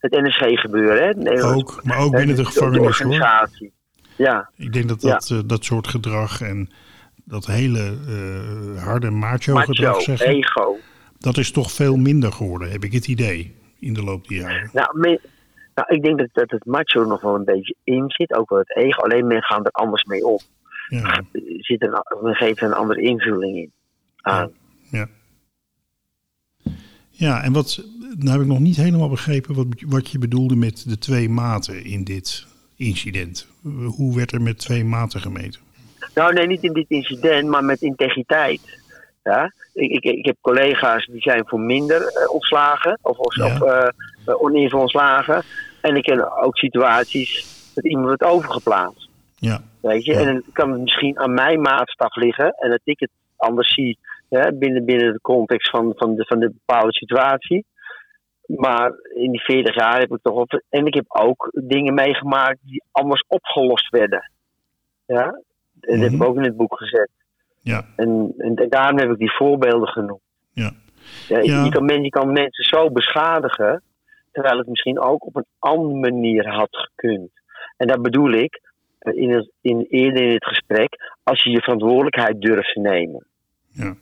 het NSG gebeuren. Hè? Nee, ook, maar ook binnen de de gevangenis hoor. Ja, Ik denk dat Ja. dat, eh, dat soort gedrag en dat hele harde macho, macho, gedrag zeggen, ego. Dat is toch veel minder geworden, heb ik het idee, in de loop der jaren. Nou, nou, ik denk dat, dat het macho nog wel een beetje in zit. Ook wel het ego. Alleen men gaat er anders mee om. Ja, Er Zit een, men geeft een andere invulling in. aan. ja. ja, en wat, nou heb ik nog niet helemaal begrepen wat, wat je bedoelde met de twee maten in dit incident. Hoe werd er met twee maten gemeten? Nou, nee, niet in dit incident, maar met integriteit. Ja? Ik, ik, ik heb collega's die zijn voor minder eh, ontslagen. Of, of, Ja. of eh, eh, ontslagen. En ik ken ook situaties dat iemand wordt overgeplaatst. Ja, Weet je? Ja. En dan kan het misschien aan mijn maatstaf liggen. En dat ik het anders zie hè, binnen, binnen de context van, van, de, van de bepaalde situatie. Maar in die 40 jaar heb ik toch op. En ik heb ook dingen meegemaakt die anders opgelost werden. Ja, en dat heb ik Mhm. ook in het boek gezet. Ja, En, en, en daarom heb ik die voorbeelden genoemd. ja. Ja, je- Ja. Je, kan, je kan mensen zo beschadigen, terwijl het misschien ook op een andere manier had gekund. En dat bedoel ik, eh, in het, in, eerder in het gesprek, als je je verantwoordelijkheid durft te nemen. ja.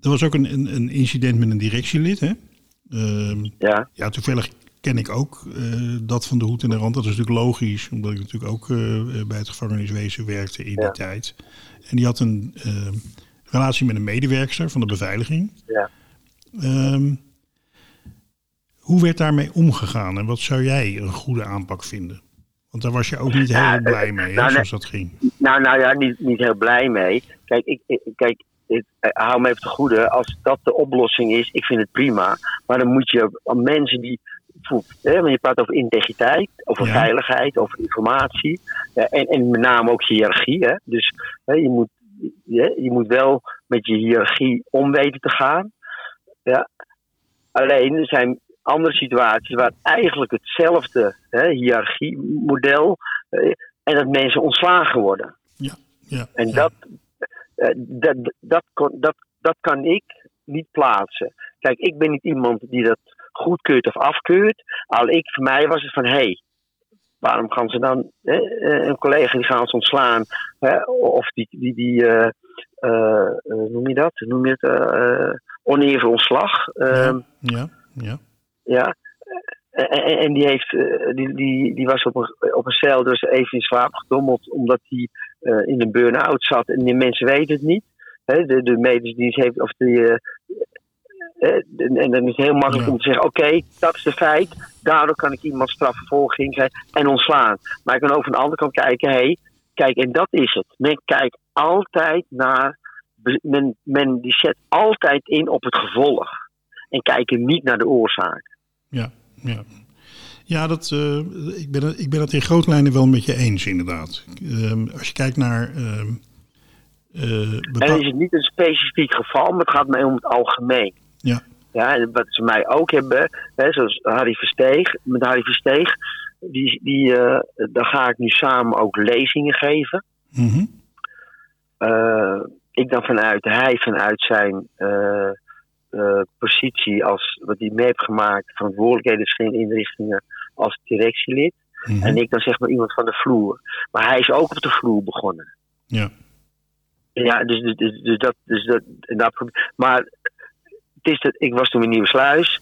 Er was ook een, een, een incident met een directielid, hè? Ehm, Ja, ja, toevallig ken ik ook eh, dat van de hoed en de rand. Dat is natuurlijk logisch, omdat ik natuurlijk ook eh, bij het gevangeniswezen werkte in Ja. die tijd. En die had een relatie met een medewerkster van de beveiliging. ja. Ehm, hoe werd daarmee omgegaan en wat zou jij een goede aanpak vinden? Want daar was je ook niet heel blij mee, hè, nou, zoals dat ging. Nou, nou ja, niet, niet heel blij mee. Kijk, ik, ik, kijk, ik eh, hou me even te goede. Als dat de oplossing is, ik vind het prima. Maar dan moet je mensen die. Hè, want je praat over integriteit, over Ja. veiligheid, over informatie. Ja, en, en met name ook hiërarchie. Hè. Dus hè, je, moet, je, je moet wel met je hiërarchie om weten te gaan. Ja. Alleen er zijn andere situaties waar eigenlijk hetzelfde hè, hiërarchiemodel. eh, en dat mensen ontslagen worden. Ja, En ja. dat, eh, dat, dat, kon- dat, dat kan ik niet plaatsen. Kijk, ik ben niet iemand die dat goedkeurt of afkeurt. Al ik, voor mij was het van, hé, hey, waarom gaan ze dan eh, een collega die gaan ze ontslaan? hè, of die, die, die eh, eh, noem je dat? Noem je het? eh, oneerlijke ontslag. Ehm, ja, ja, ja. En, die, heeft, die, die, die was op een, op een cel, dus even in slaap gedommeld, omdat hij in een burn-out zat. En die mensen weten het niet. De, de medische dienst heeft, of die. En dan is het heel makkelijk Ja. om te zeggen: oké, dat is de feit. Daardoor kan ik iemand strafvervolging krijgen en ontslaan. Maar ik kan ook van de andere kant kijken: hé, hey, kijk, en dat is het. Men kijkt altijd naar. Men, men die zet altijd in op het gevolg. En kijken niet naar de oorzaak. ja, ja. Ja, dat, eh, ik, ben, het- ik ben het in grote lijnen wel met je eens, inderdaad. Ehm, als je kijkt naar. eh, En is het niet een specifiek geval, maar het gaat mij om het algemeen. Ja. Ja, en wat ze mij ook hebben, hè, zoals Harry Versteeg, met Harry Versteeg, die, die, eh, daar ga ik nu samen ook lezingen geven. Mhm. Eh, ik dan vanuit, hij vanuit zijn eh, positie als wat hij mee heeft gemaakt, verantwoordelijkheden inrichtingen als directielid. Mhm. En ik dan zeg maar iemand van de vloer. Maar hij is ook op de vloer begonnen. Ja, Ja, dus, dus, dus, dus dat. Dus dat, dat maar het is dat, ik was toen in Nieuwsluis.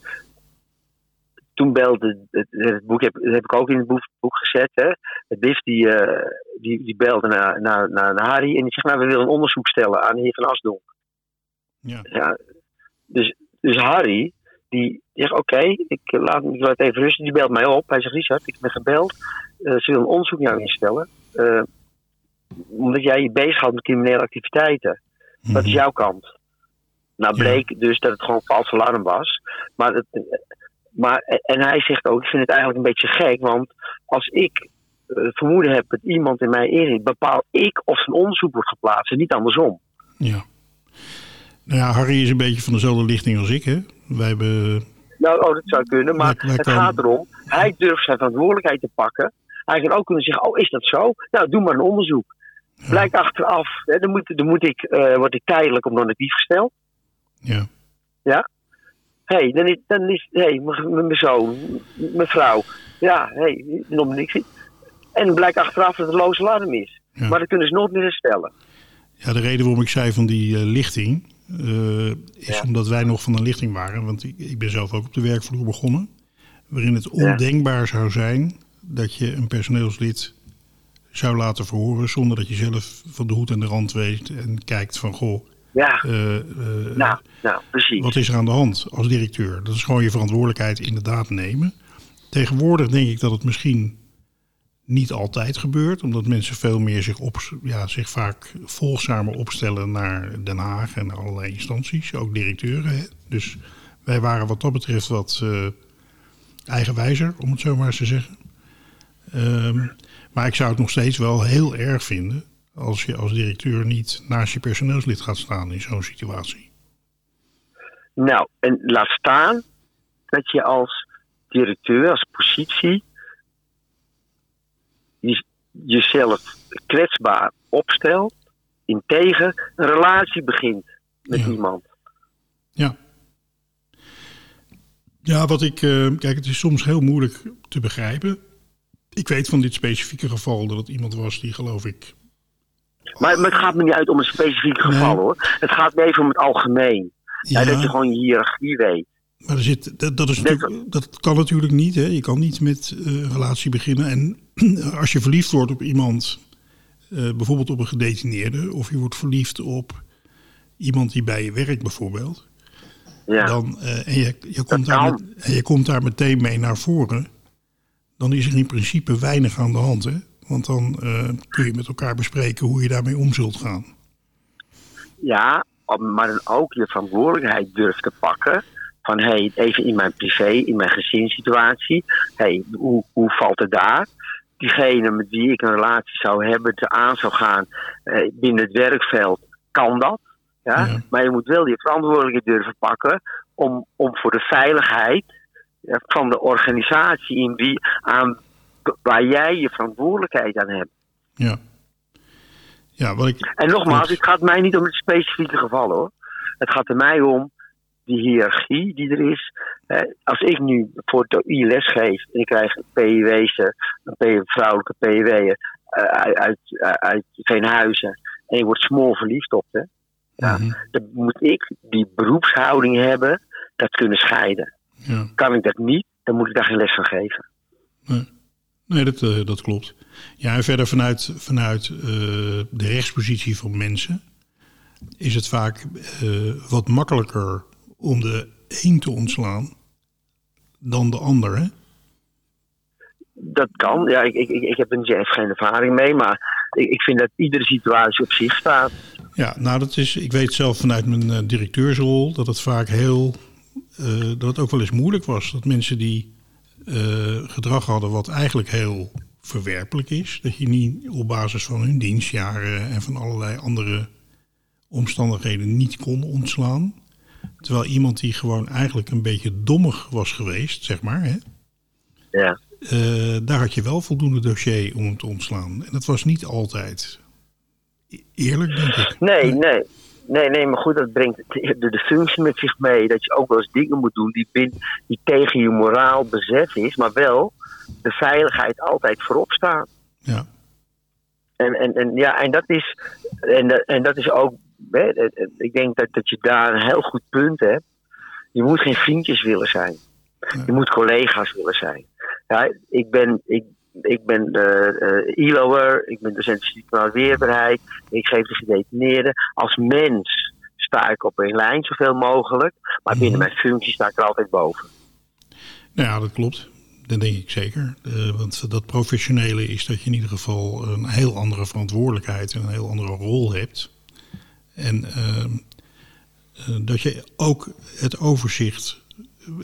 Toen belde het, het boek, heb, dat heb ik ook in het boek, boek gezet. Hè. Het BIF die, eh, die, die belde naar, naar, naar, Harry en die zegt: Nou, we willen een onderzoek stellen aan de heer Van Asdonk. ja, Ja, dus, dus Harry, die zegt: Oké, ik, eh, laat, ik laat even rusten. Die belt mij op. Hij zegt: Richard, ik ben gebeld. Eh, ze willen een onderzoek naar jou instellen. Omdat jij je bezighoudt met criminele activiteiten. Wat is Mhm. jouw kant? Nou Ja. bleek dus dat het gewoon vals alarm was. Maar, het, maar, en hij zegt ook, ik vind het eigenlijk een beetje gek. Want als ik eh, vermoeden heb dat iemand in mij inricht, bepaal ik of een onderzoek wordt geplaatst en niet andersom. Ja. Nou ja, Harry is een beetje van dezelfde lichting als ik, hè? Wij hebben. Nou, oh, dat zou kunnen, maar Wij- wij het komen- gaat erom, hij durft zijn verantwoordelijkheid te pakken. Hij kan ook kunnen zeggen, oh, is dat zo? Nou, doe maar een onderzoek. Blijkt achteraf, hè, dan, moet, dan moet ik, eh, word ik tijdelijk op non-actief gesteld. Ja, hey, dan is, dan is hey, mijn zoon, mijn vrouw. Ja, hey, nog niks. En dan blijkt achteraf dat het loze alarm is. Ja. Maar dat kunnen ze nooit meer herstellen. ja de reden waarom ik zei van die eh, lichting. eh, is Ja. omdat wij nog van een lichting waren. Want ik, ik ben zelf ook op de werkvloer begonnen. Waarin het ondenkbaar zou zijn dat je een personeelslid zou laten verhoren. zonder dat je zelf van de hoed en de rand weet. en kijkt van goh. Ja, nou, nou, precies. Wat is er aan de hand als directeur? Dat is gewoon je verantwoordelijkheid inderdaad nemen. Tegenwoordig denk ik dat het misschien niet altijd gebeurt, omdat mensen veel meer zich, op, ja, zich vaak volgzamer opstellen naar Den Haag en naar allerlei instanties, ook directeuren. Hè? Dus wij waren wat dat betreft wat eh, eigenwijzer, om het zo maar eens te zeggen. Ehm, maar ik zou het nog steeds wel heel erg vinden als je als directeur niet naast je personeelslid gaat staan in zo'n situatie. Nou, en laat staan dat je als directeur, als positie, jezelf kwetsbaar opstelt, integer een relatie begint met Ja. iemand. Ja. Ja, wat ik. eh, kijk, het is soms heel moeilijk te begrijpen. Ik weet van dit specifieke geval dat het iemand was die, geloof ik. Maar, maar het gaat me niet uit om een specifiek geval Nee. hoor. Het gaat me even om het algemeen. Ja, dat je gewoon je hiërarchie weet. Maar er zit, dat, dat, is natuurlijk, dat kan natuurlijk niet. Hè? Je kan niet met een relatie beginnen. En als je verliefd wordt op iemand, eh, bijvoorbeeld op een gedetineerde, of je wordt verliefd op iemand die bij je werkt, bijvoorbeeld. Ja. Dan, eh, en, je, je komt daar met- en je komt daar meteen mee naar voren. Dan is er in principe weinig aan de hand. Hè? Want dan eh, kun je met elkaar bespreken hoe je daarmee om zult gaan. Ja, maar dan ook je verantwoordelijkheid durft te pakken. Van hé, hey, even in mijn privé, in mijn gezinssituatie. hey, hoe, hoe valt het daar? Diegene met wie ik een relatie zou hebben, te aan zou gaan eh, binnen het werkveld, kan dat. Ja? Ja. Maar je moet wel je verantwoordelijkheid durven pakken om, om voor de veiligheid van de organisatie in wie, aan, waar jij je verantwoordelijkheid aan hebt. Ja. Ja, wat ik. En nogmaals, het gaat mij niet om het specifieke geval hoor. Het gaat er mij om die hiërarchie die er is. Als ik nu voor de I les geef en ik krijg een PIW's, een vrouwelijke PIW'er eh, uit, uit, uit Veenhuizen en je wordt smol verliefd op hè, ja, Mhm. dan moet ik die beroepshouding hebben, dat kunnen scheiden. ja. Kan ik dat niet, dan moet ik daar geen les van geven. Nee, dat, eh, dat klopt. Ja, en verder vanuit, vanuit eh, de rechtspositie van mensen is het vaak eh, wat makkelijker om de een te ontslaan dan de ander. Hè? Dat kan, ja, ik, ik, ik heb er echt geen ervaring mee, maar ik, ik vind dat iedere situatie op zich staat. Ja, nou, dat is, ik weet zelf vanuit mijn directeursrol dat het vaak heel, dat het ook wel eens moeilijk was. Dat mensen die eh, gedrag hadden wat eigenlijk heel verwerpelijk is, dat je niet op basis van hun dienstjaren en van allerlei andere omstandigheden niet kon ontslaan. Terwijl iemand die gewoon eigenlijk een beetje dommig was geweest, zeg maar, hè, Ja. eh, daar had je wel voldoende dossier om hem te ontslaan. En dat was niet altijd e- eerlijk, denk ik. Nee, nee. Nee, nee, maar goed, dat brengt de, de functie met zich mee. Dat je ook wel eens dingen moet doen die, bin, die tegen je moraal bezet is, maar wel de veiligheid altijd voorop staat. Ja, En, en, en, ja, en dat is, en, dat- en dat is ook, hè, ik denk dat, dat je daar een heel goed punt hebt. Je moet geen vriendjes willen zijn. Je moet collega's willen zijn. Ja, ik ben, ik, ik ben de ILO'er, ik ben docent institutionele weerbaarheid, ik geef de gedetineerden. Als mens sta ik op een lijn zoveel mogelijk, maar binnen mijn functie sta ik er altijd boven. nou ja, dat klopt. Dat denk ik zeker. Eh, want dat professionele is dat je in ieder geval een heel andere verantwoordelijkheid en een heel andere rol hebt. En ehm, eh, dat je ook het overzicht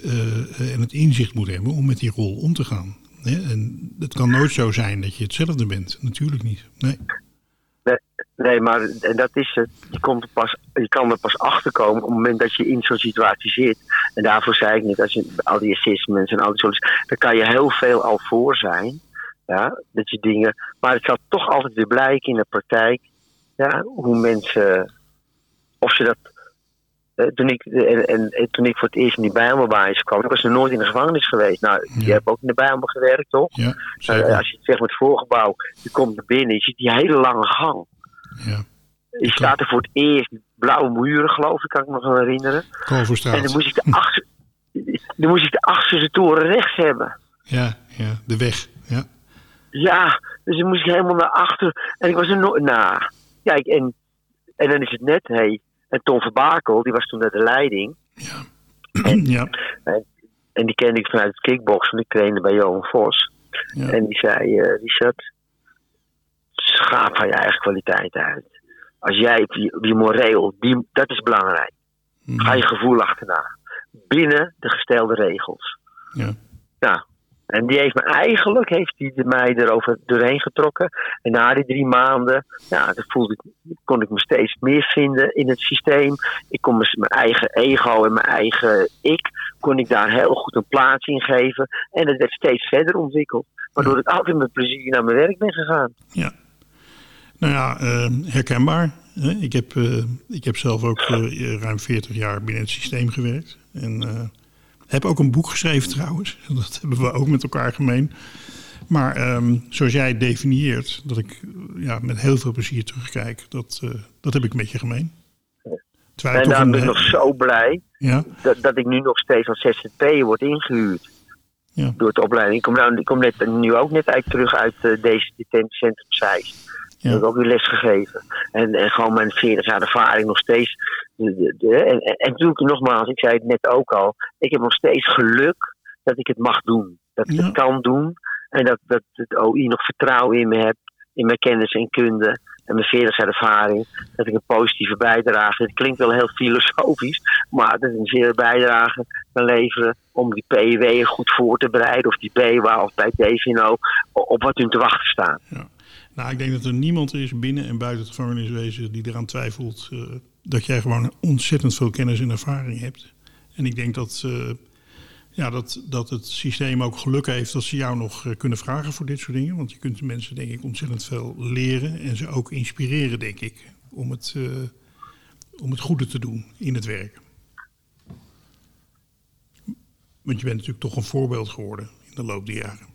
eh, en het inzicht moet hebben om met die rol om te gaan. En het kan nooit zo zijn dat je hetzelfde bent. Natuurlijk niet. Nee. Nee, maar en dat is het. Je, komt pas, je kan er pas achter komen op het moment dat je in zo'n situatie zit. En daarvoor zei ik net, als je al die assessments en al die soort, daar kan je heel veel al voor zijn. Ja, dat je dingen. Maar het zal toch altijd weer blijken in de praktijk. Ja, hoe mensen. Of ze dat. Eh, toen, ik, en, en, en toen ik voor het eerst in die Bijbelbasis kwam, ik was nog nooit in de gevangenis geweest. Nou, je Ja. hebt ook in de Bijbel gewerkt, toch? Ja, zeker. als je het zegt met het voorgebouw, je komt naar binnen, je ziet die hele lange gang. Ja. Je staat er voor het eerst, blauwe muren geloof ik, kan ik me nog herinneren. En dan moest ik de achtste, dan moest ik de achterste toren rechts hebben. Ja, ja, de weg. Ja. Ja, dus dan moest ik helemaal naar achter. En ik was er nooit, nou, kijk, en, en dan is het net, hé. Hey, en Tom Verbakel, die was toen naar de leiding. ja. En die kende ik vanuit het kickboksen, die trainde bij Johan Vos. Ja. En die zei, eh Richard, schaap van je eigen kwaliteit uit. Als jij je, je moreel, die, dat is belangrijk. Ga je gevoel achterna. Binnen de gestelde regels. Ja. Nou, En die heeft me eigenlijk heeft die mij erover doorheen getrokken. En na die drie maanden ja, dan voelde ik, kon ik me steeds meer vinden in het systeem. Ik kon mijn eigen ego en mijn eigen ik kon ik daar heel goed een plaats in geven. En het werd steeds verder ontwikkeld. Waardoor ik altijd met plezier naar mijn werk ben gegaan. Ja. Nou ja, eh, herkenbaar. Ik, heb, eh, ik heb zelf ook eh, ruim 40 jaar binnen het systeem gewerkt. En eh, heb ook een boek geschreven trouwens. Dat hebben we ook met elkaar gemeen. Maar ehm, zoals jij het definieert, dat ik ja, met heel veel plezier terugkijk, dat, eh, dat heb ik met je gemeen. Terwijl En daarom ben ik nog zo blij ja, dat, dat ik nu nog steeds als ZZP'er word ingehuurd. ja, Door de opleiding. Ik kom, nou, ik kom net, nu ook net uit, terug uit eh, deze detentiecentrum Zeist. Ja. Ik heb ook weer les gegeven. En, en gewoon mijn 40 jaar ervaring nog steeds. De, de, de- en, en, natuurlijk nogmaals, ik zei het net ook al. Ik heb nog steeds geluk dat ik het mag doen. Dat ik Ja. het kan doen. En dat, dat het OI nog vertrouwen in me hebt. In mijn kennis en kunde. En mijn 40 jaar ervaring. Dat ik een positieve bijdrage. Het klinkt wel heel filosofisch. Maar dat ik een zeer bijdrage kan leveren. Om die PW goed voor te bereiden. Of die BWA of bij DVNO. Op wat hun te wachten staat. ja. Nou, ik denk dat er niemand is binnen en buiten het gevangeniswezen die eraan twijfelt eh, dat jij gewoon ontzettend veel kennis en ervaring hebt. En ik denk dat, eh, ja, dat, dat het systeem ook geluk heeft dat ze jou nog eh, kunnen vragen voor dit soort dingen. Want je kunt mensen denk ik ontzettend veel leren en ze ook inspireren, denk ik, om het, om het goede te doen in het werk. Want je bent natuurlijk toch een voorbeeld geworden in de loop der jaren.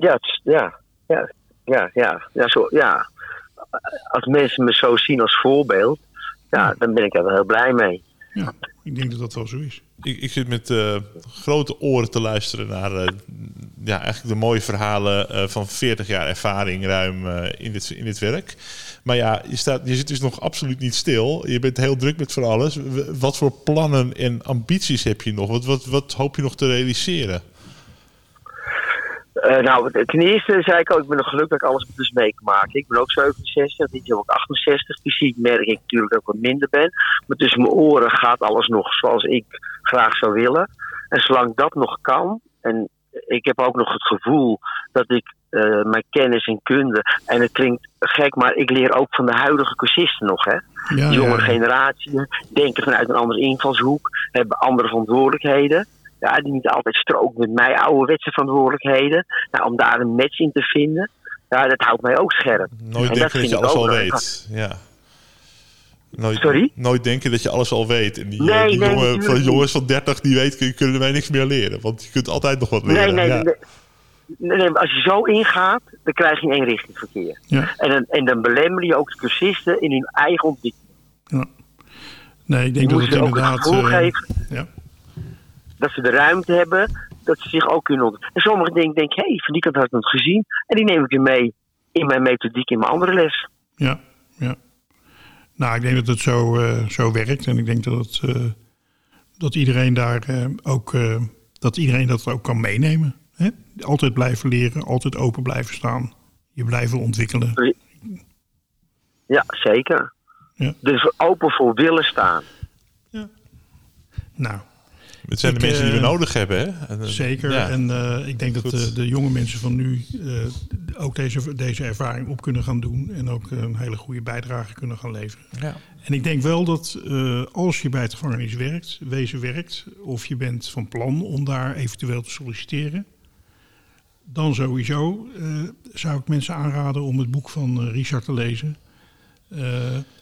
Ja, ja, ja, ja, ja, ja, zo, ja. Als mensen me zo zien als voorbeeld, ja, dan ben ik er wel heel blij mee. Ja, ik denk dat dat wel zo is. Ik, ik zit met eh, grote oren te luisteren naar eh, ja, eigenlijk de mooie verhalen eh, van 40 jaar ervaring ruim eh, in, dit, in dit werk. Maar ja, je, staat, je zit dus nog absoluut niet stil. Je bent heel druk met van alles. Wat voor plannen en ambities heb je nog? Wat, wat, wat hoop je nog te realiseren? Eh, nou, ten eerste zei ik ook, ik ben nog gelukkig dat ik alles dus mee kan maken. Ik ben ook 67, dit jaar ook 68. Fysiek merk ik natuurlijk dat ik wat minder ben. Maar tussen mijn oren gaat alles nog zoals ik graag zou willen. En zolang dat nog kan, en ik heb ook nog het gevoel dat ik eh, mijn kennis en kunde, en het klinkt gek, maar ik leer ook van de huidige cursisten nog, hè. Ja, De jonge ja. generatie denken vanuit een andere invalshoek, hebben andere verantwoordelijkheden. Ja, die niet altijd stroken met mijn ouderwetse verantwoordelijkheden. Nou, om daar een match in te vinden, ja, dat houdt mij ook scherp. Nooit En denken dat, vind je ik alles ook al weet. Ja. Nooit, Sorry? Nooit denken dat je alles al weet. En die, eh, Nee, die nee, jongen, natuurlijk van jongens van 30 die weten, kunnen wij niks meer leren. Want je kunt altijd nog wat leren. nee, ja. nee, nee, nee, maar als je zo ingaat, dan krijg je een eenrichtingsverkeer. Ja, En dan, en dan belemmeren je ook de cursisten in hun eigen ontwikkeling. ja. Nee, ik denk Je dat het ze ook het inderdaad... eh, geven ja. Dat ze de ruimte hebben, dat ze zich ook kunnen ontwikkelen. En sommigen denken, denk, hé, hey, van die kant had ik nog gezien. En die neem ik weer mee in mijn methodiek, in mijn andere les. Ja, ja. Nou, ik denk dat het zo, eh, zo werkt. En ik denk dat, het, eh, dat iedereen daar eh, ook dat iedereen dat ook kan meenemen. Hè? Altijd blijven leren, altijd open blijven staan. Je blijven ontwikkelen. Ja, zeker. Ja. Dus open voor willen staan. Nou, Het zijn Ik, de mensen die we eh, nodig hebben. Hè? Eh, zeker. ja. En eh, ik denk dat de, de jonge mensen van nu ook deze, deze ervaring op kunnen gaan doen. En ook een hele goede bijdrage kunnen gaan leveren. Ja. En ik denk wel dat als je bij het gevangenis werkt, wezen werkt, of je bent van plan om daar eventueel te solliciteren, dan sowieso zou ik mensen aanraden om het boek van Richard te lezen.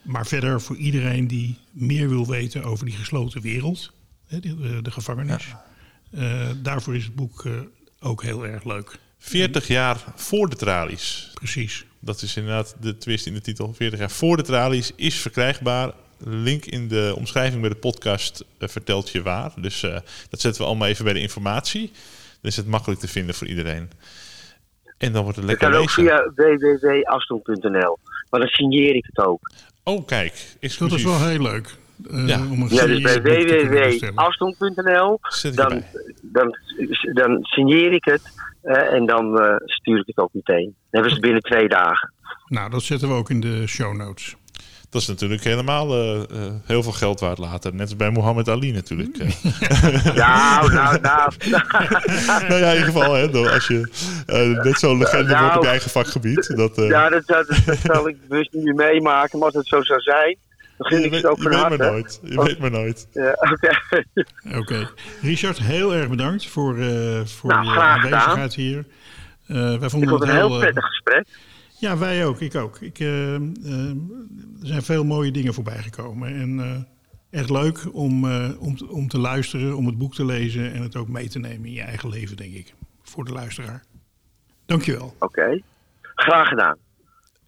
Maar verder voor iedereen die meer wil weten over die gesloten wereld, de, de, gevangenis, eh, daarvoor is het boek eh, ook heel erg leuk. 40 jaar voor de tralies. Precies. Dat is inderdaad de twist in de titel. 40 jaar voor de tralies is verkrijgbaar. Link in de omschrijving bij de podcast eh, vertelt je waar. Dus eh, dat zetten we allemaal even bij de informatie. Dan is het makkelijk te vinden voor iedereen. En dan wordt het Dat lekker kan ook lezen. via www.afstand.nl. Maar dan signeer ik het ook. Oh, kijk. Dat Exclusief. is wel heel leuk. Eh, Ja. om een Ja, dus bij www.afstand.nl. Dan, dan, dan signeer ik het. eh, en dan eh, stuur ik het ook meteen. Dan hebben ze het binnen twee dagen. Nou, dat zetten we ook in de show notes. Dat is natuurlijk helemaal eh, eh, heel veel geld waard later. Net als bij Muhammad Ali natuurlijk. Nou, nou, nou. nou ja, in ieder geval, hè, dan als je net zo'n legende Nou. wordt op je eigen vakgebied. Dat, eh, Ja, dat, dat, dat zal ik bewust niet meer meemaken. Maar als het zo zou zijn, ik het ook je van weet harte. maar nooit. Je weet maar nooit. Ja, Oké. Oké. Richard, heel erg bedankt voor, eh, voor Nou, je aanwezigheid hier. Eh, wij Ik vonden vond het het een heel eh, prettig gesprek. ja, wij ook. Ik ook. Ik, er zijn veel mooie dingen voorbij gekomen. En eh, echt leuk om, eh, om, te- om te luisteren, om het boek te lezen... en het ook mee te nemen in je eigen leven, denk ik. Voor de luisteraar. Dankjewel. Oké. Graag gedaan.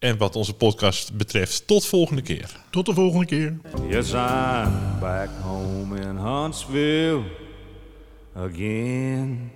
En wat onze podcast betreft, tot volgende keer. Tot de volgende keer. Yes, I'm back home in Huntsville again.